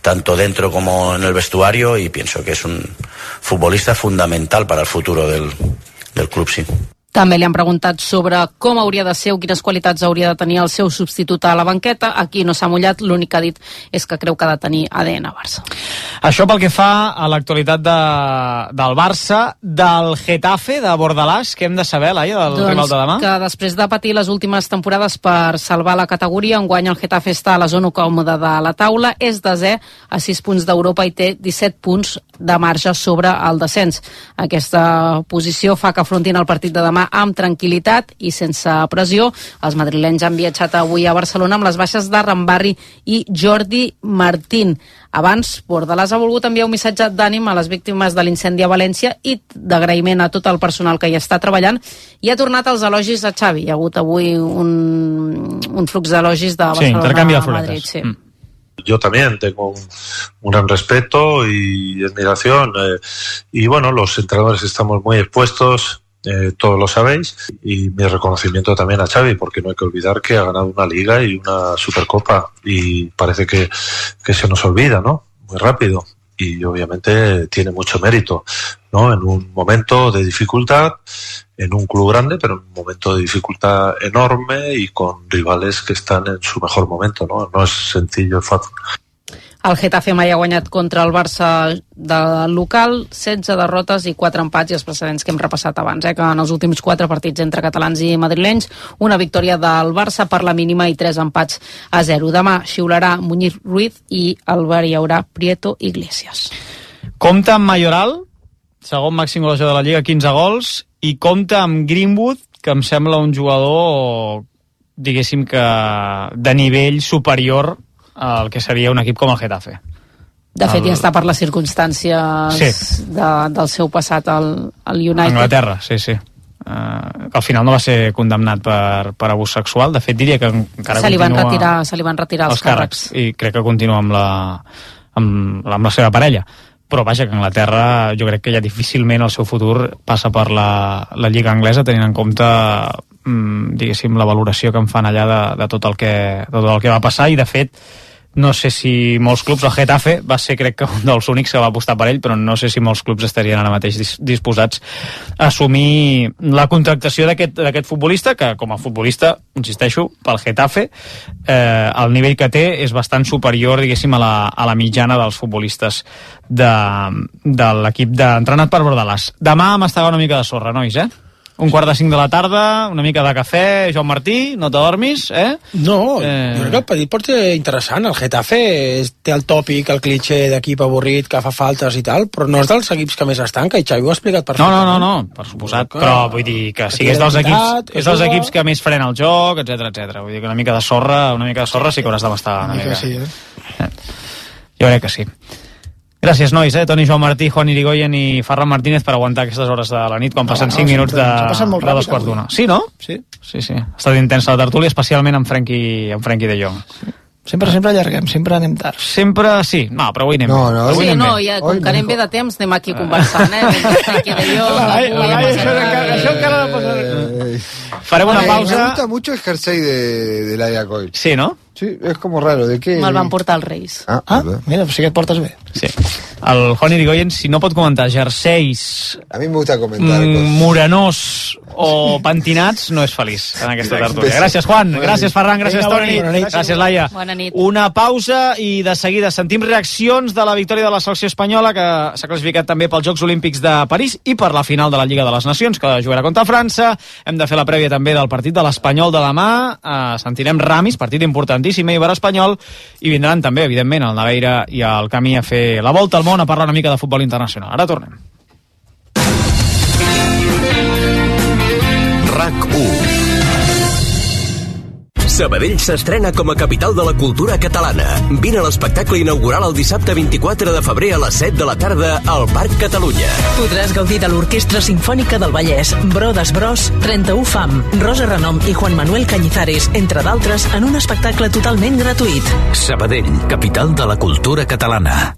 tanto dentro como en el vestuario y pienso que es un futbolista fundamental para el futuro del, del club, sí. També li han preguntat sobre com hauria de ser o quines qualitats hauria de tenir el seu substitut a la banqueta. Aquí no s'ha mullat, l'únic que ha dit és que creu que ha de tenir ADN Barça. Això pel que fa a l'actualitat de, del Barça, del Getafe, de Bordalàs, que hem de saber, Laia, del rival de demà? que després de patir les últimes temporades per salvar la categoria, enguany el Getafe està a la zona còmoda de la taula, és desè a 6 punts d'Europa i té 17 punts de marge sobre el descens. Aquesta posició fa que afrontin el partit de demà amb tranquil·litat i sense pressió. Els madrilenys han viatjat avui a Barcelona amb les baixes de Rambarri i Jordi Martín. Abans, Bordalàs ha volgut enviar un missatge d'ànim a les víctimes de l'incendi a València i d'agraïment a tot el personal que hi està treballant i ha tornat als elogis a Xavi. Hi ha hagut avui un, un flux d'elogis de Sí, Barcelona intercanvi de a Madrid. Sí. Mm. Yo también tengo un, gran respeto y admiración. eh, y bueno, los entrenadores estamos muy expuestos, eh, todos lo sabéis. Y mi reconocimiento también a Xavi, porque no hay que olvidar que ha ganado una liga y una supercopa. Y parece que, que se nos olvida, ¿no? Muy rápido. Y obviamente tiene mucho mérito, ¿no? En un momento de dificultad, en un club grande, pero en un momento de dificultad enorme y con rivales que están en su mejor momento, ¿no? No es sencillo, es fácil. El Getafe mai ha guanyat contra el Barça del local, 16 derrotes i 4 empats i els precedents que hem repassat abans, eh, que en els últims 4 partits entre catalans i madrilenys, una victòria del Barça per la mínima i 3 empats a 0. Demà xiularà Muñiz Ruiz i al bar hi haurà Prieto Iglesias. Compta amb Mayoral, segon màxim golejador de la Lliga, 15 gols, i compta amb Greenwood, que em sembla un jugador, diguéssim que de nivell superior al que seria un equip com el Getafe. De fet, El- ja està per les circumstàncies Sí. de, del seu passat al, al United. Anglaterra, sí, sí. Uh, al final no va ser condemnat per, per abús sexual. De fet, diria que encara se li van retirar, se li van retirar els, els càrrecs i crec que continua amb la, amb, amb la seva parella però vaja, que Anglaterra jo crec que ja difícilment el seu futur passa per la, la Lliga Anglesa tenint en compte mm, diguéssim la valoració que en fan allà de, de tot, el que, de tot el que va passar i de fet no sé si molts clubs, el Getafe va ser crec que un dels únics que va apostar per ell, però no sé si molts clubs estarien ara mateix dis disposats a assumir la contractació d'aquest futbolista, que com a futbolista, insisteixo, pel Getafe, eh, el nivell que té és bastant superior, diguéssim, a la, a la mitjana dels futbolistes de, de l'equip entrenat per Bordalàs. Demà m'estava una mica de sorra, nois, eh? Un quart de cinc de la tarda, una mica de cafè, Joan Martí, no t'adormis, eh? No, eh... jo crec que el petit pot ser interessant. El Getafe té el tòpic, el clitxer d'equip avorrit, que fa faltes i tal, però no és dels equips que més estanca, i Xavi ho ha explicat perfectament. No, no, no, no per suposat, que... però vull dir que si és dels equips, és dels equips que més frena el joc, etc etc. Vull dir que una mica de sorra, una mica de sorra sí que hauràs d'abastar una mica. Sí, eh? eh? Jo crec que sí. Gràcies, nois, eh? Toni Joan Martí, Juan Irigoyen i Ferran Martínez per aguantar aquestes hores de la nit quan passen 5 no, minuts de, de dos quarts d'una. Sí, no? Sí. Sí, sí. Ha estat intensa la tertúlia, especialment amb Frenkie, amb Frenkie de Jong. Sí. Sempre, sempre allarguem, sempre anem tard. Sempre, sí. No, però avui anem no, no, avui sí, anem no, ja, com que anem bé de temps, anem aquí conversant, eh? Jo, ai, ai, ai, això, encara, això encara no passa Farem una pausa. Me gusta mucho el jersey de, de Laia Coil. Sí, no? Sí, és com raro, ¿de què? Me'l van portar els Reis. Ah, ah mira, sí que et portes bé. Sí. El Juan Irigoyen, si no pot comentar jerseis... A mi me gusta comentar mm, Morenós o pentinats, no és feliç en aquesta tertúlia. Gràcies, Juan. Gràcies, Ferran. Gràcies, Vinga, Toni. Bona nit. Gràcies, Laia. Bona nit. Una pausa i de seguida sentim reaccions de la victòria de la selecció espanyola que s'ha classificat també pels Jocs Olímpics de París i per la final de la Lliga de les Nacions que jugarà contra França. Hem de fer la prèvia també del partit de l'Espanyol de demà. Uh, sentirem Ramis, partit importantíssim, Eibar Espanyol Espanyol i vindran també, evidentment, el Naveira i el Camí a fer la volta al món a parlar una mica de futbol internacional. Ara tornem. RAC 1 Sabadell s'estrena com a capital de la cultura catalana. Vine a l'espectacle inaugural el dissabte 24 de febrer a les 7 de la tarda al Parc Catalunya. Podràs gaudir de l'Orquestra Simfònica del Vallès, Brodes Bros, 31 Fam, Rosa Renom i Juan Manuel Cañizares, entre d'altres, en un espectacle totalment gratuït. Sabadell, capital de la cultura catalana.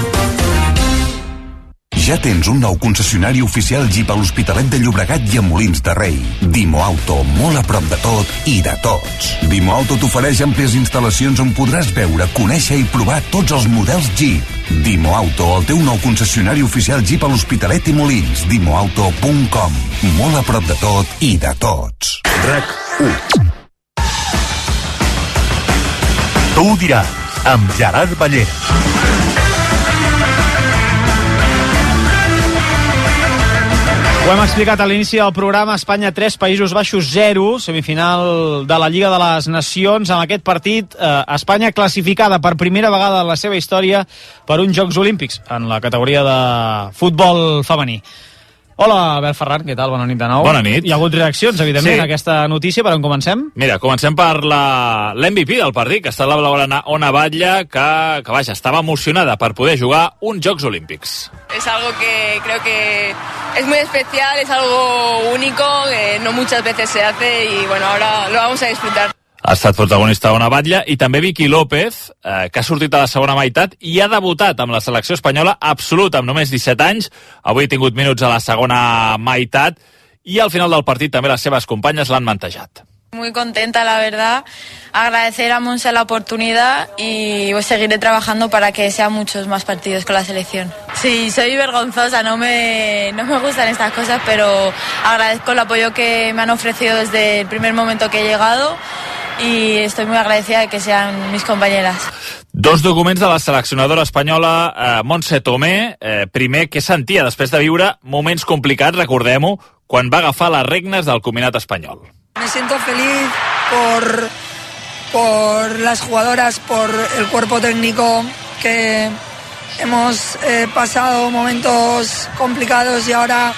ja tens un nou concessionari oficial Jeep a l'Hospitalet de Llobregat i a Molins de Rei. Dimo Auto, molt a prop de tot i de tots. Dimo Auto t'ofereix àmplies instal·lacions on podràs veure, conèixer i provar tots els models Jeep. Dimo Auto, el teu nou concessionari oficial Jeep a l'Hospitalet i Molins. Dimoauto.com. Molt a prop de tot i de tots. RAC 1. Tu ho diràs, amb Gerard Ballera. Hem explicat a l'inici del programa Espanya 3, Països Baixos 0, semifinal de la Lliga de les Nacions. En aquest partit, eh, Espanya classificada per primera vegada en la seva història per uns Jocs Olímpics en la categoria de futbol femení. Hola, Albert Ferran, què tal? Bona nit de nou. Bona nit. Hi ha hagut reaccions, evidentment, sí. a aquesta notícia, per on comencem? Mira, comencem per l'MVP del partit, que està la blaugrana Ona Batlla, que, que vaja, estava emocionada per poder jugar uns Jocs Olímpics. Es algo que creo que es muy especial, es algo único, que no muchas veces se hace y bueno, ahora lo vamos a disfrutar. Ha estat protagonista una batlla i també Vicky López, eh, que ha sortit a la segona meitat i ha debutat amb la selecció espanyola absoluta amb només 17 anys. Avui ha tingut minuts a la segona meitat i al final del partit també les seves companyes l'han mantejat. Muy contenta, la verdad. Agradecer a Monse la oportunidad y pues, seguiré trabajando para que sean muchos más partidos con la selección. Sí, soy vergonzosa, no me, no me gustan estas cosas, pero agradezco el apoyo que me han ofrecido desde el primer momento que he llegado y estoy muy agradecida de que sean mis compañeras. Dos documents de la seleccionadora espanyola eh, Montse Tomé. Eh, primer, què sentia després de viure moments complicats, recordem-ho, quan va agafar les regnes del combinat espanyol. Me siento feliz por, por las jugadoras, por el cuerpo técnico que hemos eh, pasado momentos complicados y ahora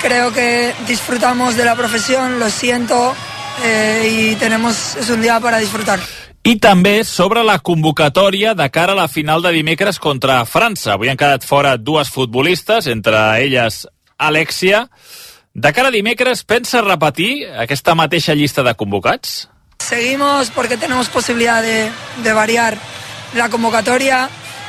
creo que disfrutamos de la profesión, lo siento eh, y tenemos, es un día para disfrutar. I també sobre la convocatòria de cara a la final de dimecres contra França. Avui han quedat fora dues futbolistes, entre elles Alexia. De cara a dimecres, pensa repetir aquesta mateixa llista de convocats? Seguimos porque tenemos posibilidad de, de variar la convocatoria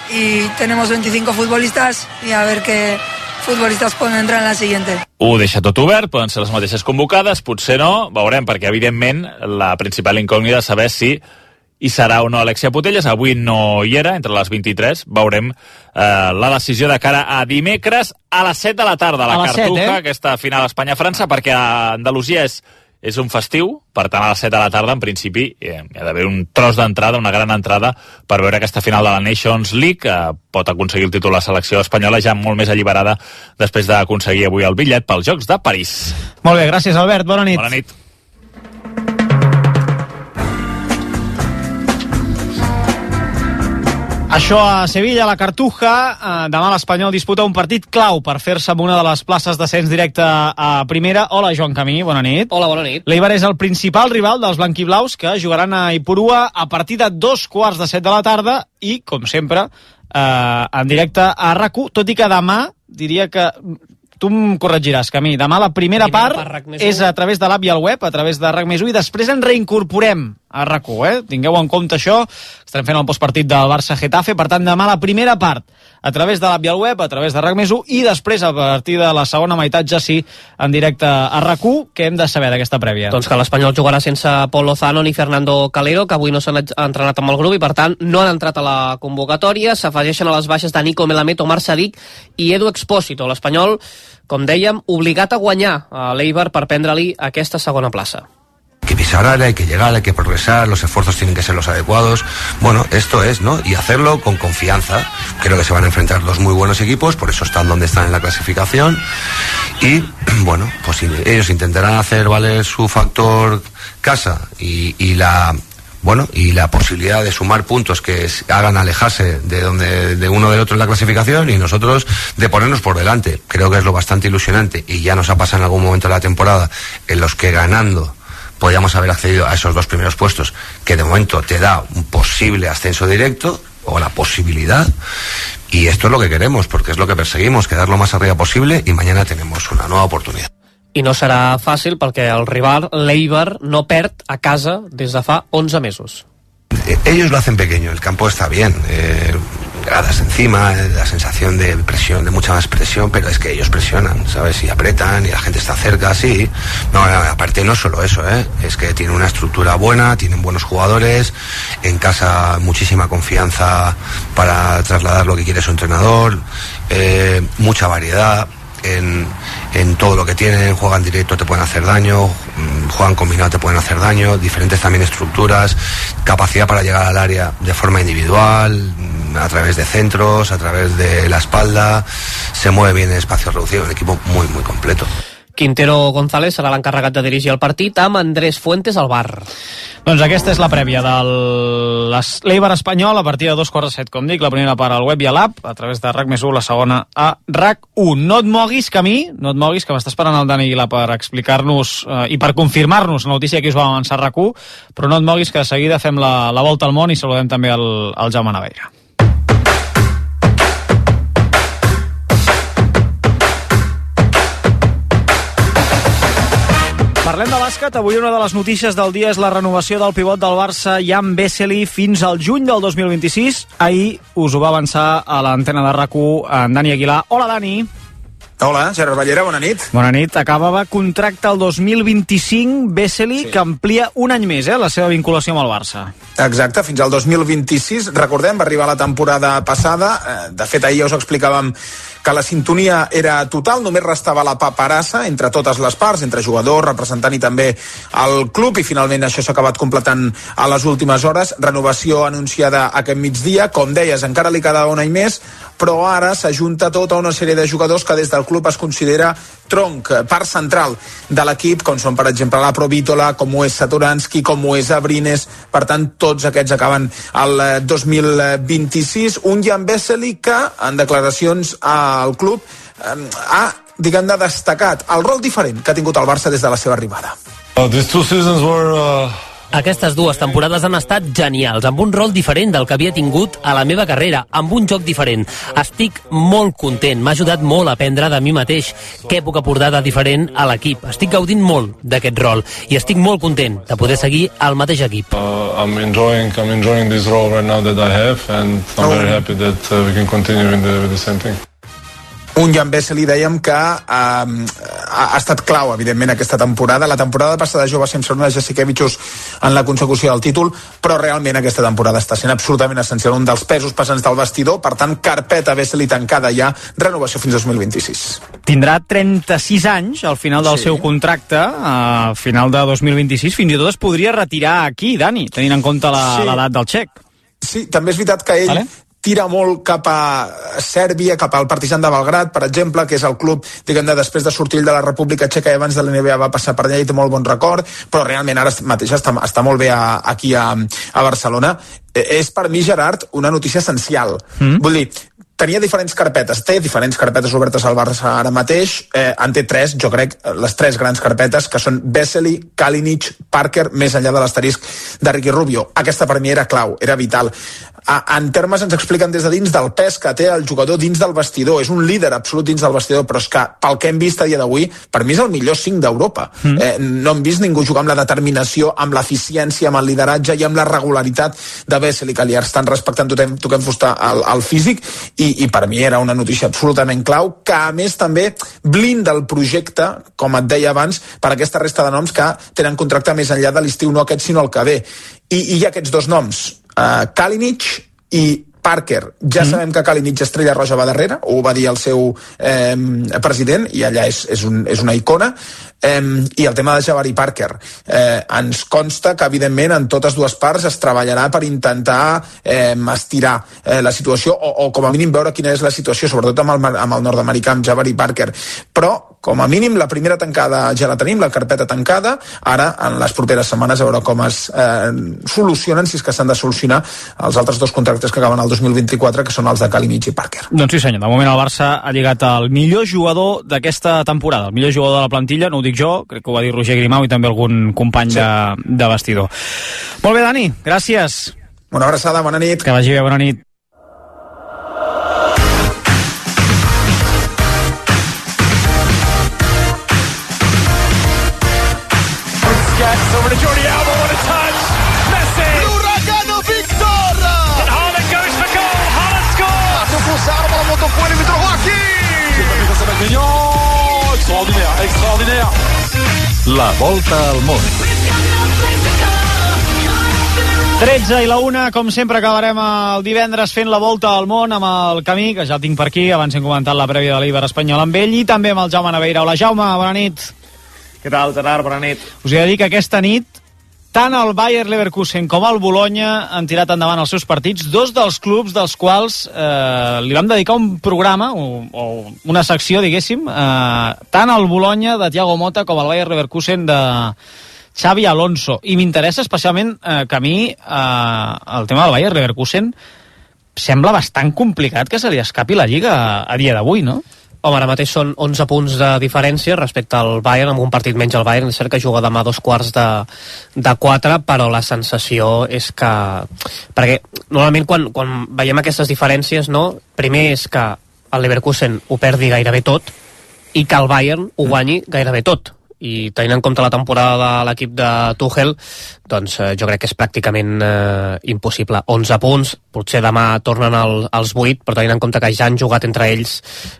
y tenemos 25 futbolistas y a ver qué futbolistas pueden entrar en la siguiente. Ho deixa tot obert, poden ser les mateixes convocades, potser no, veurem, perquè evidentment la principal incògnita és saber si hi serà o no Alexia Putelles, avui no hi era, entre les 23, veurem eh, la decisió de cara a dimecres a les 7 de la tarda, a la A Cartuja, 7, eh? aquesta final Espanya-França, perquè a Andalusia és, és un festiu, per tant a les 7 de la tarda, en principi, eh, hi ha d'haver un tros d'entrada, una gran entrada, per veure aquesta final de la Nations League, eh, pot aconseguir el títol la selecció espanyola, ja molt més alliberada després d'aconseguir avui el bitllet pels Jocs de París. Molt bé, gràcies Albert, bona nit. Bona nit. Això a Sevilla, a la Cartuja. Eh, demà l'Espanyol disputa un partit clau per fer-se amb una de les places d'ascens directe a primera. Hola, Joan Camí, bona nit. Hola, bona nit. L'Eibar és el principal rival dels blanquiblaus que jugaran a Ipurua a partir de dos quarts de set de la tarda i, com sempre, eh, en directe a rac tot i que demà diria que tu em corregiràs, Camí. Demà la primera, Primera part, part, és a través de l'app i el web, a través de RAC més 1, i després ens reincorporem a rac eh? Tingueu en compte això. Estarem fent el postpartit del Barça-Getafe, per tant, demà la primera part a través de l'app i el web, a través de RAC més 1, i després, a partir de la segona meitat, ja sí, en directe a rac què hem de saber d'aquesta prèvia? Doncs que l'Espanyol jugarà sense Pol Lozano ni Fernando Calero, que avui no s'han entrenat amb el grup i, per tant, no han entrat a la convocatòria. S'afegeixen a les baixes de Nico Melamed, Omar Sadik i Edu Expósito. L'Espanyol, com dèiem, obligat a guanyar a l'Eibar per prendre-li aquesta segona plaça. Que pisar hay que llegar, hay que progresar, los esfuerzos tienen que ser los adecuados. Bueno, esto es, ¿no? Y hacerlo con confianza. Creo que se van a enfrentar dos muy buenos equipos, por eso están donde están en la clasificación. Y, bueno, pues ellos intentarán hacer valer su factor casa y, y la bueno, y la posibilidad de sumar puntos que hagan alejarse de donde de uno del otro en la clasificación y nosotros de ponernos por delante. Creo que es lo bastante ilusionante y ya nos ha pasado en algún momento de la temporada en los que ganando podíamos haber accedido a esos dos primeros puestos, que de momento te da un posible ascenso directo o la posibilidad. Y esto es lo que queremos, porque es lo que perseguimos, quedar lo más arriba posible y mañana tenemos una nueva oportunidad. I no serà fàcil perquè el rival, l'Eibar, no perd a casa des de fa 11 mesos. Eh, ellos lo hacen pequeño, el campo está bien, eh, gradas encima, la sensación de presión, de mucha más presión, pero es que ellos presionan, ¿sabes? Y apretan y la gente está cerca, sí. No, aparte no solo eso, ¿eh? Es que tienen una estructura buena, tienen buenos jugadores, en casa muchísima confianza para trasladar lo que quiere su entrenador, eh, mucha variedad. En, en todo lo que tienen, juegan directo, te pueden hacer daño, mm, juegan combinado, te pueden hacer daño, diferentes también estructuras, capacidad para llegar al área de forma individual, a través de centros, a través de la espalda, se mueve bien en espacio reducido, un equipo muy, muy completo. Quintero González serà l'encarregat de dirigir el partit amb Andrés Fuentes al bar. Doncs aquesta és la prèvia de l'Eibar espanyol a partir de dos quarts de set, com dic, la primera part al web i a l'app, a través de RAC més 1, la segona a RAC 1. No et moguis, Camí, no et moguis, que m'està esperant el Dani Aguilar per explicar-nos eh, i per confirmar-nos la notícia que us va avançar a RAC 1, però no et moguis, que de seguida fem la, la volta al món i saludem també el, el Jaume Naveira. Parlem de bàsquet. Avui una de les notícies del dia és la renovació del pivot del Barça, Jan Vesely, fins al juny del 2026. Ahir us ho va avançar a l'antena de rac en Dani Aguilar. Hola, Dani. Hola, Gerard Ballera, bona nit. Bona nit. Acabava contracte el 2025, Vesely, sí. que amplia un any més, eh, la seva vinculació amb el Barça. Exacte, fins al 2026. Recordem, va arribar la temporada passada. Eh, De fet, ahir ja us explicàvem que la sintonia era total, només restava la paperassa entre totes les parts, entre jugadors, representant i també el club, i finalment això s'ha acabat completant a les últimes hores. Renovació anunciada aquest migdia, com deies, encara li queda un any més, però ara s'ajunta tota una sèrie de jugadors que des del club es considera tronc, eh, part central de l'equip, com són per exemple la Provítola, com ho és Satoransky, com ho és Abrines, per tant tots aquests acaben el 2026. Un Jan Vesely que en declaracions al club eh, ha diguem-ne destacat el rol diferent que ha tingut el Barça des de la seva arribada. Uh, these two seasons were uh, aquestes dues temporades han estat genials, amb un rol diferent del que havia tingut a la meva carrera, amb un joc diferent. Estic molt content, m'ha ajudat molt a aprendre de mi mateix què puc aportar de diferent a l'equip. Estic gaudint molt d'aquest rol i estic molt content de poder seguir al mateix equip. uh, I'm enjoying I'm enjoying this role right now that I have and I'm very happy that uh, we can continue with the, with the same thing. Un Jan Vesely dèiem que eh, ha, ha estat clau evidentment aquesta temporada la temporada passada jo va ser una Jasikevichus en la consecució del títol però realment aquesta temporada està sent absolutament essencial un dels pesos pesants del vestidor per tant carpeta Vesely tancada ja renovació fins 2026 Tindrà 36 anys al final del Sí. seu contracte, a final de 2026. Fins i tot es podria retirar aquí, Dani, tenint en compte la- Sí. l'edat del xec. Sí, també és veritat que ell vale. Tira molt cap a Sèrbia, cap al Partizan de Belgrat, per exemple, que és el club, diguem-ne, després de sortir de la República Txeca i abans de la NBA va passar per allà i té molt bon record, però realment ara mateix està, està molt bé a, aquí a, a Barcelona. Eh, és per mi, Gerard, una notícia essencial. Mm. Vull dir, tenia diferents carpetes, té diferents carpetes obertes al Barça ara mateix, eh, en té tres, jo crec, les tres grans carpetes, que són Vesely, Kalinic, Parker, més enllà de l'asterisc de Ricky Rubio. Aquesta per mi era clau, era vital. A, en termes ens expliquen des de dins del pes que té el jugador dins del vestidor, és un líder absolut dins del vestidor, però és que pel que hem vist a dia d'avui, per mi és el millor 5 d'Europa. Mm. Eh, no hem vist ningú jugar amb la determinació, amb l'eficiència, amb el lideratge i amb la regularitat de Vesely, que li estan respectant toquem, toquem fusta al, al físic, i, i per mi era una notícia absolutament clau, que a més també blinda el projecte, com et deia abans, per aquesta resta de noms que tenen contracte més enllà de l'estiu, no aquest sinó el que ve. I, i hi ha aquests dos noms, uh, Kalinic i Parker. Ja mm. sabem que Kalinic Estrella Roja va darrere, ho va dir el seu eh, president, i allà és, és, un, és una icona. Eh, I el tema de Jabari Parker. Eh, ens consta que, evidentment, en totes dues parts es treballarà per intentar eh, estirar eh, la situació, o, o com a mínim veure quina és la situació, sobretot amb el, amb el nord-americà, amb Jabari Parker. Però, com a mínim, la primera tancada ja la tenim, la carpeta tancada. Ara, en les properes setmanes, a veure com es eh, solucionen, si és que s'han de solucionar els altres dos contractes que acaben el 2024, que són els de Kalinic i Parker. Doncs sí senyor, de moment el Barça ha lligat el millor jugador d'aquesta temporada, el millor jugador de la plantilla, no ho dic jo, crec que ho va dir Roger Grimau i també algun company sí. de, de vestidor. Molt bé, Dani, gràcies. Una abraçada, bona nit. Que vagi bé, bona nit. La volta al món. 13 i la una, com sempre acabarem el divendres fent la volta al món amb el Camí, que ja el tinc per aquí, abans hem comentat la prèvia de l'Iber espanyol amb ell, i també amb el Jaume Naveira. Hola Jaume, bona nit. Què tal, Gerard? Bona nit. Us he de dir que aquesta nit tant el Bayer Leverkusen com el Bologna han tirat endavant els seus partits, dos dels clubs dels quals eh, li vam dedicar un programa o, o una secció, diguéssim, eh, tant el Bologna de Thiago Mota com el Bayer Leverkusen de Xavi Alonso. I m'interessa especialment eh, que a mi eh, el tema del Bayer Leverkusen sembla bastant complicat que se li escapi la Lliga a, a dia d'avui, no? Home, ara mateix són 11 punts de diferència respecte al Bayern, amb un partit menys el Bayern. És cert que juga demà a dos quarts de, de 4, però la sensació és que... Perquè normalment quan, quan veiem aquestes diferències, no? primer és que el Leverkusen ho perdi gairebé tot i que el Bayern ho guanyi gairebé tot i tenint en compte la temporada de l'equip de Tuchel, doncs eh, jo crec que és pràcticament eh, impossible. 11 punts, potser demà tornen al, als 8, però tenint en compte que ja han jugat entre ells,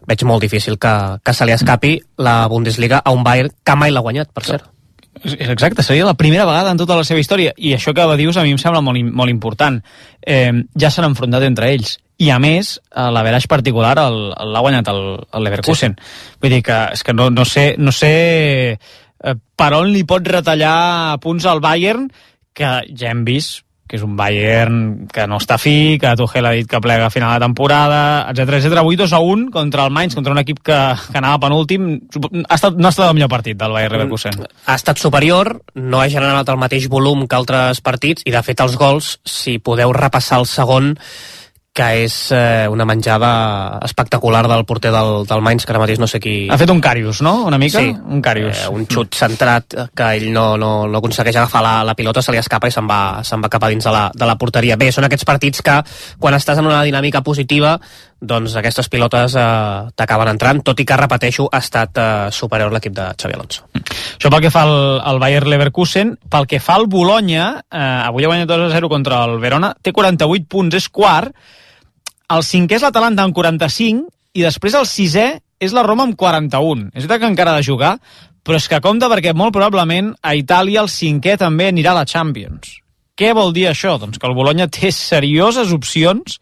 veig molt difícil que, que se li escapi la Bundesliga a un Bayern que mai l'ha guanyat, per cert. És Exacte, seria la primera vegada en tota la seva història. I això que dius a mi em sembla molt, molt important. Eh, ja s'han enfrontat entre ells. I a més, eh, l'averaix particular l'ha guanyat el, el Leverkusen. Vull dir que, és que no, no sé, no sé eh, per on li pot retallar punts al Bayern, que ja hem vist que és un Bayern que no està fi, que Tuchel ha dit que plega a final de temporada, etc etc. Avui 2 a 1 contra el Mainz, contra un equip que, que anava penúltim. Ha estat, no ha estat el millor partit del Bayern Leverkusen. ha estat superior, no ha generat el mateix volum que altres partits i de fet els gols, si podeu repassar el segon que és eh, una menjada espectacular del porter del, del Mainz, que ara mateix no sé qui... Ha fet un Carius, no? Una mica? Sí, Un Carius. Eh, un xut centrat que ell no, no, no aconsegueix agafar la, la pilota, se li escapa i se'n va, se'n va cap a dins de la, de la porteria. Bé, són aquests partits que quan estàs en una dinàmica positiva doncs aquestes pilotes eh, t'acaben entrant, tot i que, repeteixo, ha estat eh, superior l'equip de Xavi Alonso. Això pel que fa al, al Bayer Leverkusen. Pel que fa al Bologna, eh, avui ha guanyat 2 a 0 contra el Verona, té 48 punts, és quart. El cinquè és l'Atalanta amb 45 i després el sisè és la Roma amb 41. És veritat que encara ha de jugar, però és que compta perquè molt probablement a Itàlia el cinquè també anirà a la Champions. Què vol dir això? Doncs que el Bologna té serioses opcions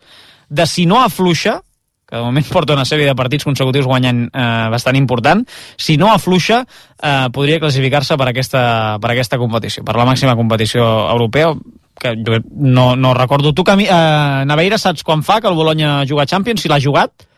de si no afluixa, que de moment porta una sèrie de partits consecutius guanyant eh, bastant important, si no afluixa eh, podria classificar-se per, aquesta, per aquesta competició, per la màxima competició europea, que jo no, no recordo. Tu, Camí, eh, Naveira, saps quan fa que el Bologna juga Champions? Si l'ha jugat?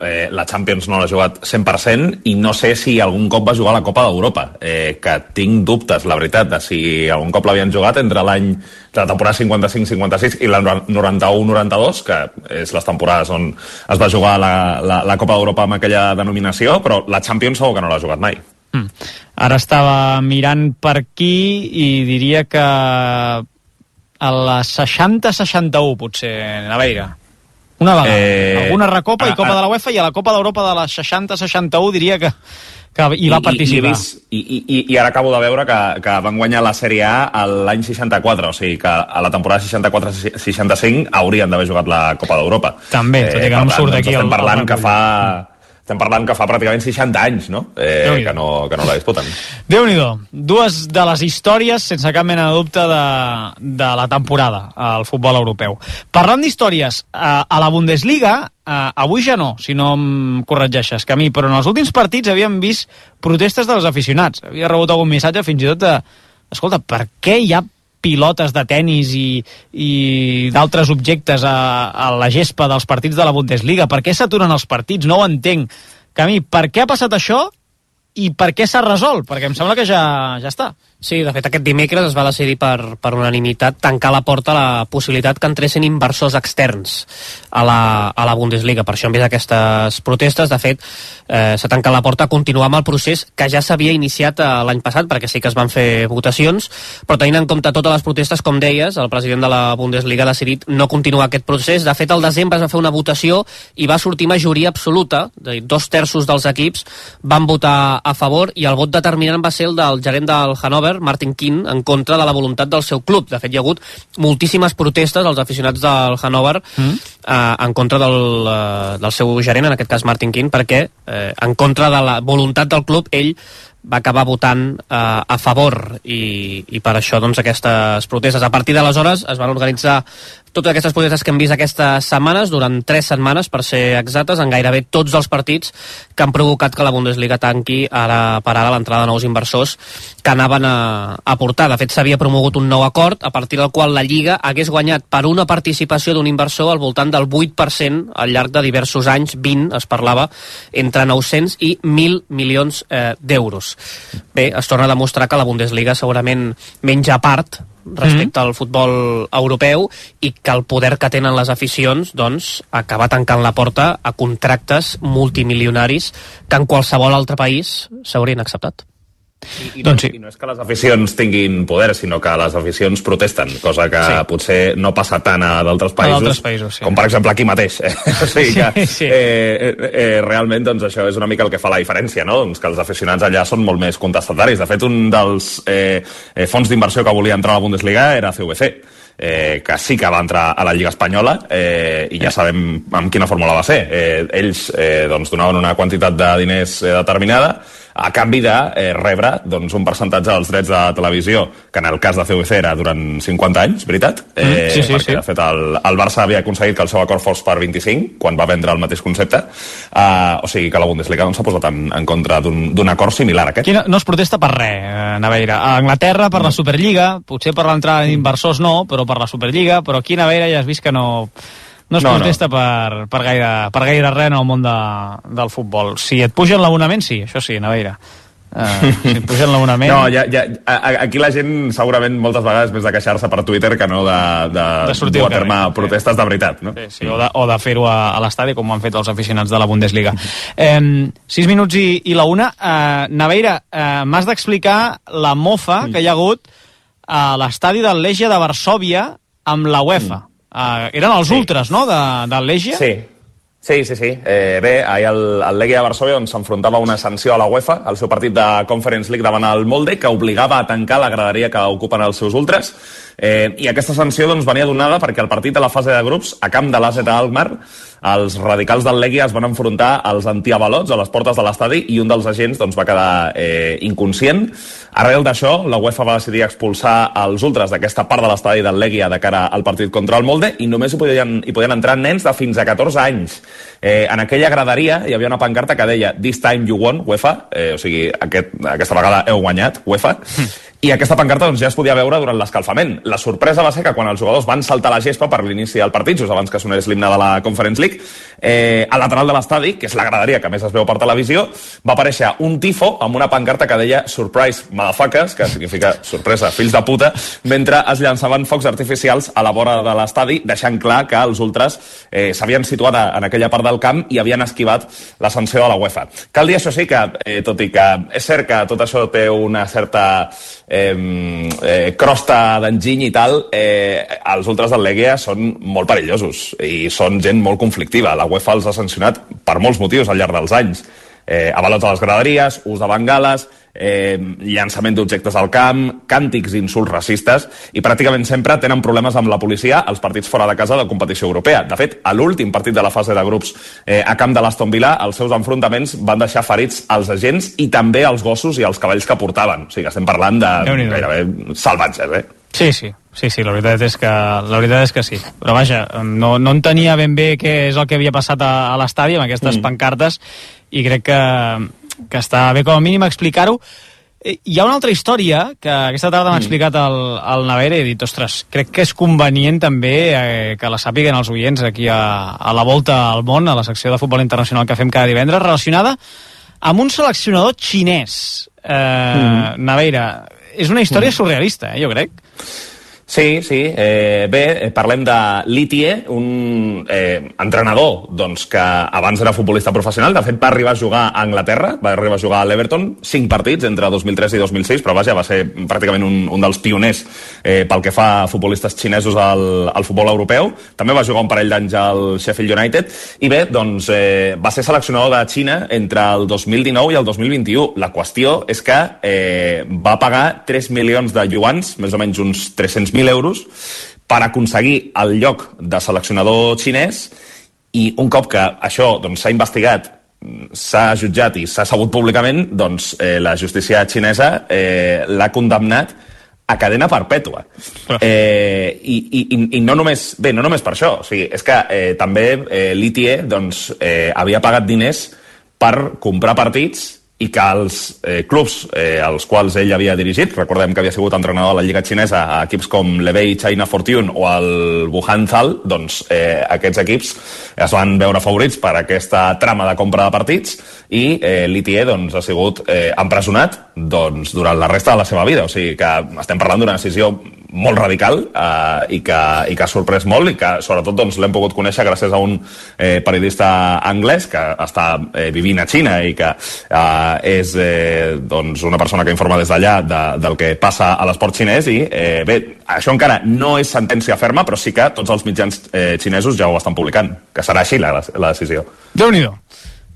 eh, la Champions no l'ha jugat 100% i no sé si algun cop va jugar a la Copa d'Europa, eh, que tinc dubtes, la veritat, de si algun cop l'havien jugat entre l'any de la temporada 55-56 i la 91-92, que és les temporades on es va jugar la, la, la Copa d'Europa amb aquella denominació, però la Champions segur que no l'ha jugat mai. Mm. Ara estava mirant per aquí i diria que a la 60-61 potser, Naveira. Una vegada. Eh, Alguna recopa i ara- Copa ara- de la UEFA i a la Copa d'Europa de la 60-61 diria que, que hi va I, participar. I, i, i, i, i, I ara acabo de veure que, que van guanyar la Sèrie A l'any 64, o sigui que a la temporada 64-65 haurien d'haver jugat la Copa d'Europa. També, tot i que per no em surt doncs aquí el- estem el parlant que fa estem parlant que fa pràcticament 60 anys, no? Eh, que, no que no la disputen. déu nhi Dues de les històries, sense cap mena de dubte, de, de la temporada al futbol europeu. Parlant d'històries, a, a la Bundesliga, a, avui ja no, si no em corregeixes, Camí, però en els últims partits havíem vist protestes dels aficionats. Havia rebut algun missatge fins i tot de... Escolta, per què hi ha pilotes de tennis i, i d'altres objectes a, a la gespa dels partits de la Bundesliga? Per què s'aturen els partits? No ho entenc. Camí, per què ha passat això i per què s'ha resolt? Perquè em sembla que ja, ja està. Sí, de fet, aquest dimecres es va decidir per, per unanimitat tancar la porta a la possibilitat que entressin inversors externs a la, a la Bundesliga. Per això hem vist aquestes protestes. De fet, eh, s'ha tancat la porta a continuar amb el procés que ja s'havia iniciat eh, l'any passat, perquè sí que es van fer votacions, però tenint en compte totes les protestes, com deies, el president de la Bundesliga ha decidit no continuar aquest procés. De fet, al desembre es va fer una votació i va sortir majoria absoluta, de dos terços dels equips van votar a favor i el vot determinant va ser el del gerent del Hannover, Martin Keane, en contra de la voluntat del seu club. De fet, hi ha hagut moltíssimes protestes dels aficionats del Hannover mm. eh, en contra del, eh, del seu gerent, en aquest cas Martin Keane, perquè eh, en contra de la voluntat del club ell va acabar votant eh, a favor i, i per això doncs, aquestes protestes. A partir d'aleshores es van organitzar totes aquestes protestes que hem vist aquestes setmanes, durant tres setmanes, per ser exactes, en gairebé tots els partits que han provocat que la Bundesliga tanqui ara per ara l'entrada de nous inversors que anaven a, a portar. De fet, s'havia promogut un nou acord a partir del qual la Lliga hagués guanyat per una participació d'un inversor al voltant del 8% al llarg de diversos anys, 20 es parlava, entre 900 i 1.000 milions eh, d'euros. Bé, es torna a demostrar que la Bundesliga segurament menja part respecte mm -hmm. al futbol europeu i que el poder que tenen les aficions doncs, acaba tancant la porta a contractes multimilionaris que en qualsevol altre país s'haurien acceptat. I, i, doncs sí. I no és que les aficions tinguin poder, sinó que les aficions protesten, cosa que sí. potser no passa tant a d'altres països, d'altres països sí. com per exemple aquí mateix. Eh? o sigui que Sí, sí. Eh, eh, eh, realment doncs, això és una mica el que fa la diferència, no? doncs que els aficionats allà són molt més contestataris. De fet, un dels eh, eh, fons d'inversió que volia entrar a la Bundesliga era CVC, eh, que sí que va entrar a la Lliga Espanyola eh, i ja sabem amb quina fórmula va ser. Eh, ells eh, doncs, donaven una quantitat de diners eh, determinada a canvi de eh, rebre doncs, un percentatge dels drets de televisió, que en el cas de CVC era durant 50 anys, veritat? Eh, Mm, sí, sí, perquè, sí. de fet, el, el Barça havia aconseguit que el seu acord fos per 25, quan va vendre el mateix concepte. Uh, o sigui que la Bundesliga doncs, s'ha posat en, en contra d'un acord similar a aquest. Aquí no, no es protesta per res, eh, Naveira. A Anglaterra per la Superliga, potser per l'entrada d'inversors no, però per la Superliga, però aquí a Naveira ja has vist que no, no es No, no. protesta Per, per, gaire, per gaire res en el món de, del futbol. Si et pugen l'abonament, sí, això sí, Naveira. Uh, si et pugen l'abonament... No, ja, ja, aquí la gent segurament moltes vegades més de queixar-se per Twitter que no de, de, De sortir dur a terme carrer. protestes de veritat. No? Sí, sí, o de, o de fer-ho a, a l'estadi, com ho han fet els aficionats de la Bundesliga. Eh, sis minuts i, i la una. Eh, Naveira, eh, m'has d'explicar la mofa que hi ha hagut a l'estadi del Legia de Varsòvia amb la UEFA. Eh, eren els ultras, no?, de, del Legia? Sí, Sí, sí, sí. Eh, bé, ahir el, el Legia de Varsovia doncs, s'enfrontava una sanció a la UEFA, al seu partit de Conference League davant el Molde, que obligava a tancar la graderia que ocupen els seus ultres. Eh, I aquesta sanció doncs, venia donada perquè el partit de la fase de grups, a camp de l'AZ Alkmaar, els radicals del Legia es van enfrontar als antiavalots a les portes de l'estadi i un dels agents doncs, va quedar eh, inconscient. Arrel d'això, la UEFA va decidir expulsar els ultres d'aquesta part de l'estadi del Legia de cara al partit contra el Molde i només hi podien, hi podien entrar nens de fins a 14 anys. Eh, en aquella graderia hi havia una pancarta que deia This time you won, UEFA, eh, o sigui, aquest, aquesta vegada heu guanyat, UEFA, i aquesta pancarta doncs, ja es podia veure durant l'escalfament. La sorpresa va ser que quan els jugadors van saltar la gespa per l'inici del partit, just abans que sonés l'himne de la Conference League, eh, a lateral de l'estadi, que és la graderia que més es veu per televisió, va aparèixer un tifo amb una pancarta que deia Surprise motherfuckers, que significa sorpresa, fills de puta, mentre es llançaven focs artificials a la vora de l'estadi, deixant clar que els ultras eh, s'havien situat en aquella part del camp i havien esquivat la sanció de la UEFA. Cal dir això sí que, eh, tot i que és cert que tot això té una certa eh, eh, crosta d'enginy i tal, eh, els ultras del Legia són molt perillosos i són gent molt conflictiva. La UEFA els ha sancionat per molts motius al llarg dels anys. Eh, avalots a les graderies, ús de bengales, eh, llançament d'objectes al camp, càntics i insults racistes, i pràcticament sempre tenen problemes amb la policia als partits fora de casa de competició europea. De fet, a l'últim partit de la fase de grups eh, a camp de l'Aston Villa, els seus enfrontaments van deixar ferits als agents i també els gossos i els cavalls que portaven. O sigui, estem parlant de gairebé salvatges, eh? Sí, sí, sí, sí, la veritat és que, la veritat és que sí. Però vaja, no, no entenia ben bé què és el que havia passat a, a l'estadi amb aquestes mm. pancartes i crec que, que està bé com a mínim explicar-ho. Eh, Hi ha una altra història que aquesta tarda m'ha Mm. explicat el, el Navera i he dit, ostres, crec que és convenient també eh, que la sàpiguen els oients aquí a, a la volta al món, a la secció de futbol internacional que fem cada divendres, relacionada amb un seleccionador xinès. Eh, Mm. Naveira, és una història Mm. surrealista, eh, jo crec. Sí, sí. Eh, bé, eh, parlem de Litie, un eh, entrenador doncs, que abans era futbolista professional. De fet, va arribar a jugar a Anglaterra, va arribar a jugar a l'Everton, cinc partits entre 2003 i 2006, però vaja, va ser pràcticament un, un dels pioners eh, pel que fa a futbolistes xinesos al, al futbol europeu. També va jugar un parell d'anys al Sheffield United. I bé, doncs, eh, va ser seleccionador de Xina entre el 2019 i el 2021. La qüestió és que eh, va pagar 3 milions de yuans, més o menys uns 300.000 euros, per aconseguir el lloc de seleccionador xinès i un cop que això doncs, s'ha investigat s'ha jutjat i s'ha sabut públicament, doncs eh, la justícia xinesa eh, l'ha condemnat a cadena perpètua. Eh, i, i, i- no només, bé, no només per això, o sigui, és que eh, també eh, l'ITIE doncs, eh, havia pagat diners per comprar partits i que els eh, clubs eh, als quals ell havia dirigit, recordem que havia sigut entrenador de la Lliga Xinesa a equips com l'Ebei China Fortune o el Wuhan Zal, doncs eh, aquests equips es van veure favorits per aquesta trama de compra de partits i eh, l'ITIE doncs, ha sigut eh, empresonat doncs, durant la resta de la seva vida. O sigui que estem parlant d'una decisió molt radical eh, i, que, i que ha sorprès molt i que sobretot doncs, l'hem pogut conèixer gràcies a un eh, periodista anglès que està eh, vivint a Xina i que eh, és eh, doncs, una persona que informa des d'allà de, del que passa a l'esport xinès i eh, bé, això encara no és sentència ferma però sí que tots els mitjans eh, xinesos ja ho estan publicant, que serà així la, la decisió. Déu-n'hi-do.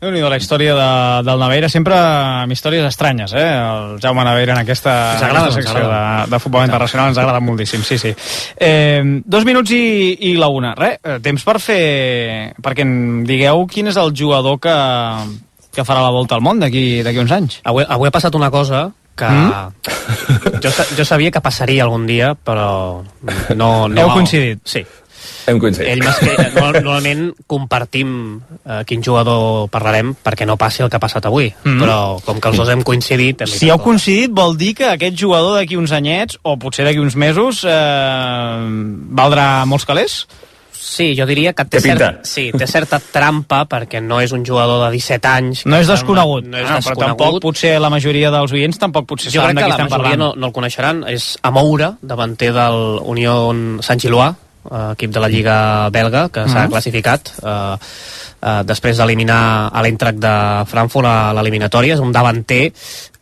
Déu nhi la història de, del Naveira, sempre amb històries estranyes, eh? El Jaume Naveira en aquesta, Ens en agrada, aquesta secció de, de futbol internacional ens agrada moltíssim, sí, sí. Eh, dos minuts i, i la una. Res, eh, temps per fer... perquè em digueu quin és el jugador que, que farà la volta al món d'aquí uns anys. Avui, avui ha passat una cosa que mm? jo, jo sabia que passaria algun dia, però no... no Heu coincidit? Sí. Hem coincidit. Ell més que no- normalment compartim eh, quin jugador parlarem perquè no passi el que ha passat avui, Mm. però com que els dos hem coincidit... hem Si heu coincidit vol dir que aquest jugador d'aquí uns anyets, o potser d'aquí uns mesos, eh, valdrà molts calés? Sí, jo diria que té, cert, sí, té certa trampa perquè no és un jugador de 17 anys. que No és desconegut. No és Ah, desconegut. Però tampoc, potser la majoria dels oients tampoc potser Jo saben crec de que qui la estem majoria parlant. no, no el coneixeran. És Amoura, davanter del Unió Sant Giloà, equip de la Lliga belga, que s'ha Mhm. classificat eh, eh, després d'eliminar a l'Eintracht de Frankfurt a l'eliminatòria. És un davanter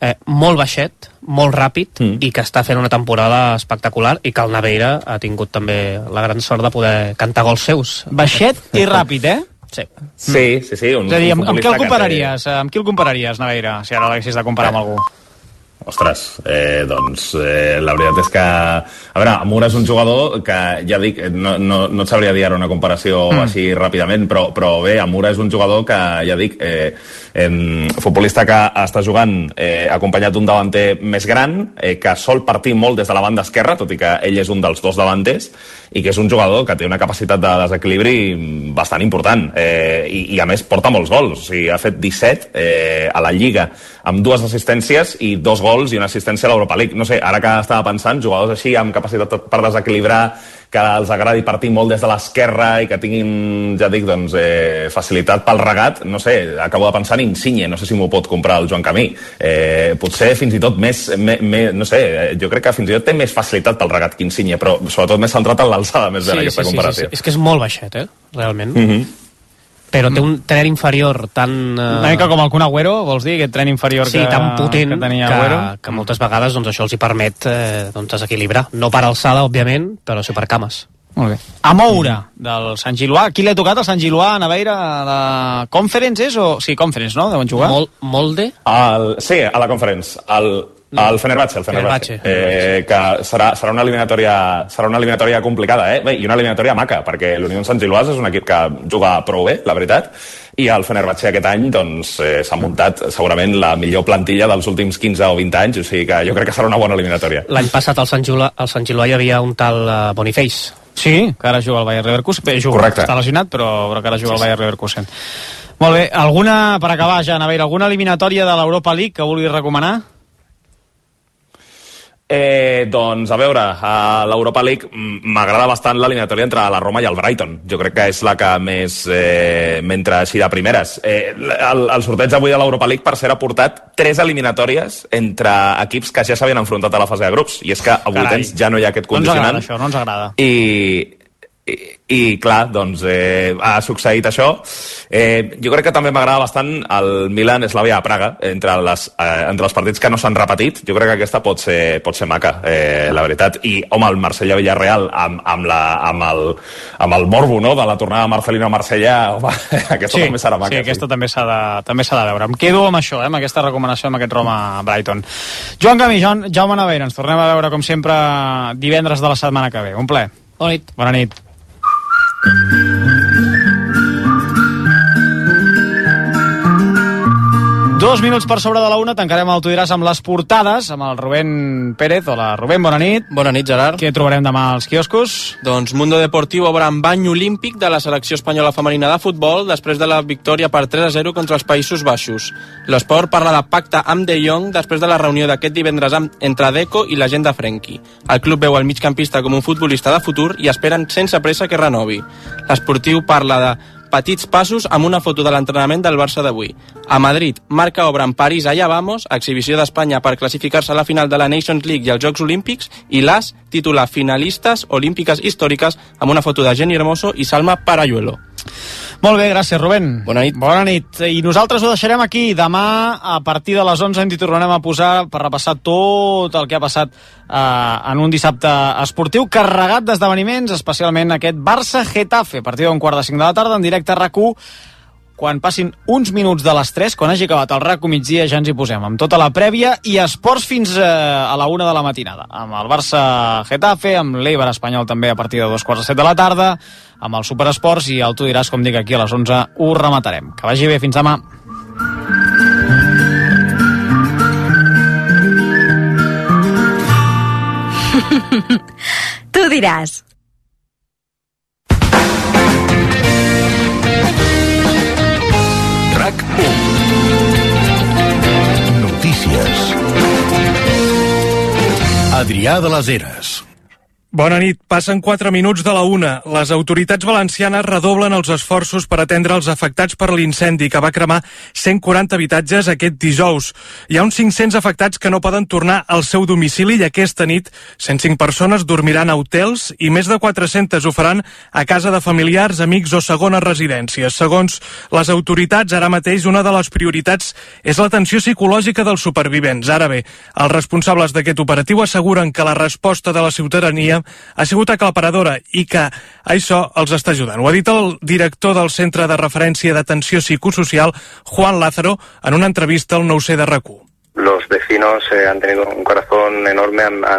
eh, molt baixet, molt ràpid mm. i que està fent una temporada espectacular i que el Naveira ha tingut també la gran sort de poder cantar gols seus. Baixet i ràpid, eh? Sí. Sí, sí, sí. Un, És a dir, amb, amb què el té- compararies? Amb qui el compararies, Naveira, si ara l'haguessis de comparar amb algú? Ostres, eh, doncs eh, la veritat és que... A veure, Amura és un jugador que, ja dic, no, no, no et sabria dir ara una comparació Mm. així ràpidament, però, però bé, Amura és un jugador que, ja dic, eh, eh, futbolista que està jugant eh, acompanyat d'un davanter més gran, eh, que sol partir molt des de la banda esquerra, tot i que ell és un dels dos davanters, i que és un jugador que té una capacitat de desequilibri bastant important eh, i, i a més porta molts gols o sigui, ha fet 17 eh, a la Lliga amb dues assistències i dos gols i una assistència a l'Europa League no sé, ara que estava pensant, jugadors així amb capacitat per desequilibrar que els agradi partir molt des de l'esquerra i que tinguin, ja dic, doncs, eh, facilitat pel regat, no sé, acabo de pensar en Insigne, no sé si m'ho pot comprar el Joan Camí. Eh, potser fins i tot més, me, me, no sé, eh, jo crec que fins i tot té més facilitat pel regat que Insigne, però sobretot més centrat en l'alçada, més bé, en aquesta comparació. És que és molt baixet, eh? Realment. Mm -hmm. Però té un tren inferior tan... Eh... Una mica com el Kun Agüero, vols dir, aquest tren inferior sí, que, tan potent que tenia que, Agüero? que moltes vegades doncs, això els hi permet eh, doncs, desequilibrar. No per alçada, òbviament, però sí per cames. Molt bé. A moure del Sant Giloà. Qui l'ha tocat, el Sant Giloà, a Naveira? A la Conference és? O... Sí, Conference, no? Deuen jugar. Mol, molde? El, sí, a la Conference. El, el Fenerbahce, el Fenerbahce, Fenerbahce. eh, que serà, serà, una eliminatòria, serà una eliminatòria complicada, eh? Bé, i una eliminatòria maca, perquè l'Unió Sant Giloàs és un equip que juga prou bé, la veritat, i el Fenerbahce aquest any doncs, eh, s'ha muntat segurament la millor plantilla dels últims 15 o 20 anys, o sigui que jo crec que serà una bona eliminatòria. L'any passat al Sant, Giloà, al Sant Giloà hi havia un tal uh, Boniface. Sí, que ara juga al Bayer Leverkusen. Bé, juga, Correcte. està lesionat, però, però que ara juga Sí, al Bayer Leverkusen. Molt bé, alguna, per acabar ja, Naveira, alguna eliminatòria de l'Europa League que vulguis recomanar? Eh, doncs, a veure, a l'Europa League m'agrada bastant l'eliminatòria entre la Roma i el Brighton. Jo crec que és la que més eh, m'entra així de primeres. Eh, el, el sorteig avui de l'Europa League, per cert, ha portat tres eliminatòries entre equips que ja s'havien enfrontat a la fase de grups. I és que a Carai. vuitens ja no hi ha aquest No ens agrada condicionant. això, no ens agrada. I, i, i clar, doncs eh, ha succeït això. Eh, jo crec que també m'agrada bastant el Milan-Eslavia a Praga, entre, les, eh, entre els partits que no s'han repetit. Jo crec que aquesta pot ser, pot ser maca, eh, la veritat. I, home, el Marsella-Villarreal amb, amb, la, amb, el, amb el morbo no? de la tornada Marcelino-Marsella, home, aquesta també serà maca. Sí, aquesta també s'ha de, també s'ha de veure. Em quedo amb això, eh, amb aquesta recomanació, amb aquest Roma-Brighton. Joan Camí, Joan, Jaume Naveira, ens tornem a veure, com sempre, divendres de la setmana que ve. Un ple. Bona nit. Bona nit. Thank you. Dos minuts per sobre de la una, tancarem el Tudiràs amb les portades, amb el Rubén Pérez. Hola, Rubén, bona nit. Bona nit, Gerard. Què trobarem demà als quioscos? Doncs Mundo Deportiu obre amb bany olímpic de la selecció espanyola femenina de futbol després de la victòria per 3 a 0 contra els Països Baixos. L'esport parla de pacte amb De Jong després de la reunió d'aquest divendres amb, entre Deco i la gent de Frenkie. El club veu el migcampista com un futbolista de futur i esperen sense pressa que renovi. L'esportiu parla de petits passos amb una foto de l'entrenament del Barça d'avui. A Madrid, marca obra en París Allá Vamos, exhibició d'Espanya per classificar-se a la final de la Nations League i als Jocs Olímpics, i l'AS titula Finalistes Olímpiques Històriques amb una foto de Jenny Hermoso i Salma Parayuelo. Molt bé, gràcies, Rubén. Bona nit. Bona nit. I nosaltres ho deixarem aquí. Demà, a partir de les 11, ens hi tornarem a posar per repassar tot el que ha passat eh, en un dissabte esportiu carregat d'esdeveniments, especialment aquest Barça-Getafe, a partir d'un quart de cinc de la tarda, en directe a rac quan passin uns minuts de les 3, quan hagi acabat el RACO migdia, ja ens hi posem, amb tota la prèvia i esports fins eh, a la 1 de la matinada, amb el Barça-Getafe, amb l'Eibar espanyol també a partir de dos quarts de set de la tarda, amb el Superesports i el Tu diràs, com dic, aquí a les 11 ho rematarem. Que vagi bé, fins demà. tu diràs. RAC 1 Notícies. Adrià de les Heres Bona nit. Passen 4 minuts de la una. Les autoritats valencianes redoblen els esforços per atendre els afectats per l'incendi que va cremar 140 habitatges aquest dijous. Hi ha uns 500 afectats que no poden tornar al seu domicili i aquesta nit 105 persones dormiran a hotels i més de 400 ho faran a casa de familiars, amics o segones residències. Segons les autoritats, ara mateix una de les prioritats és l'atenció psicològica dels supervivents. Ara bé, els responsables d'aquest operatiu asseguren que la resposta de la ciutadania ha sigut aclaparadora i que això els està ajudant. Ho ha dit el director del Centre de Referència d'Atenció Psicosocial, Juan Lázaro, en una entrevista al 9C de RAC1. Los vecinos eh, han tenido un corazón enorme, han, han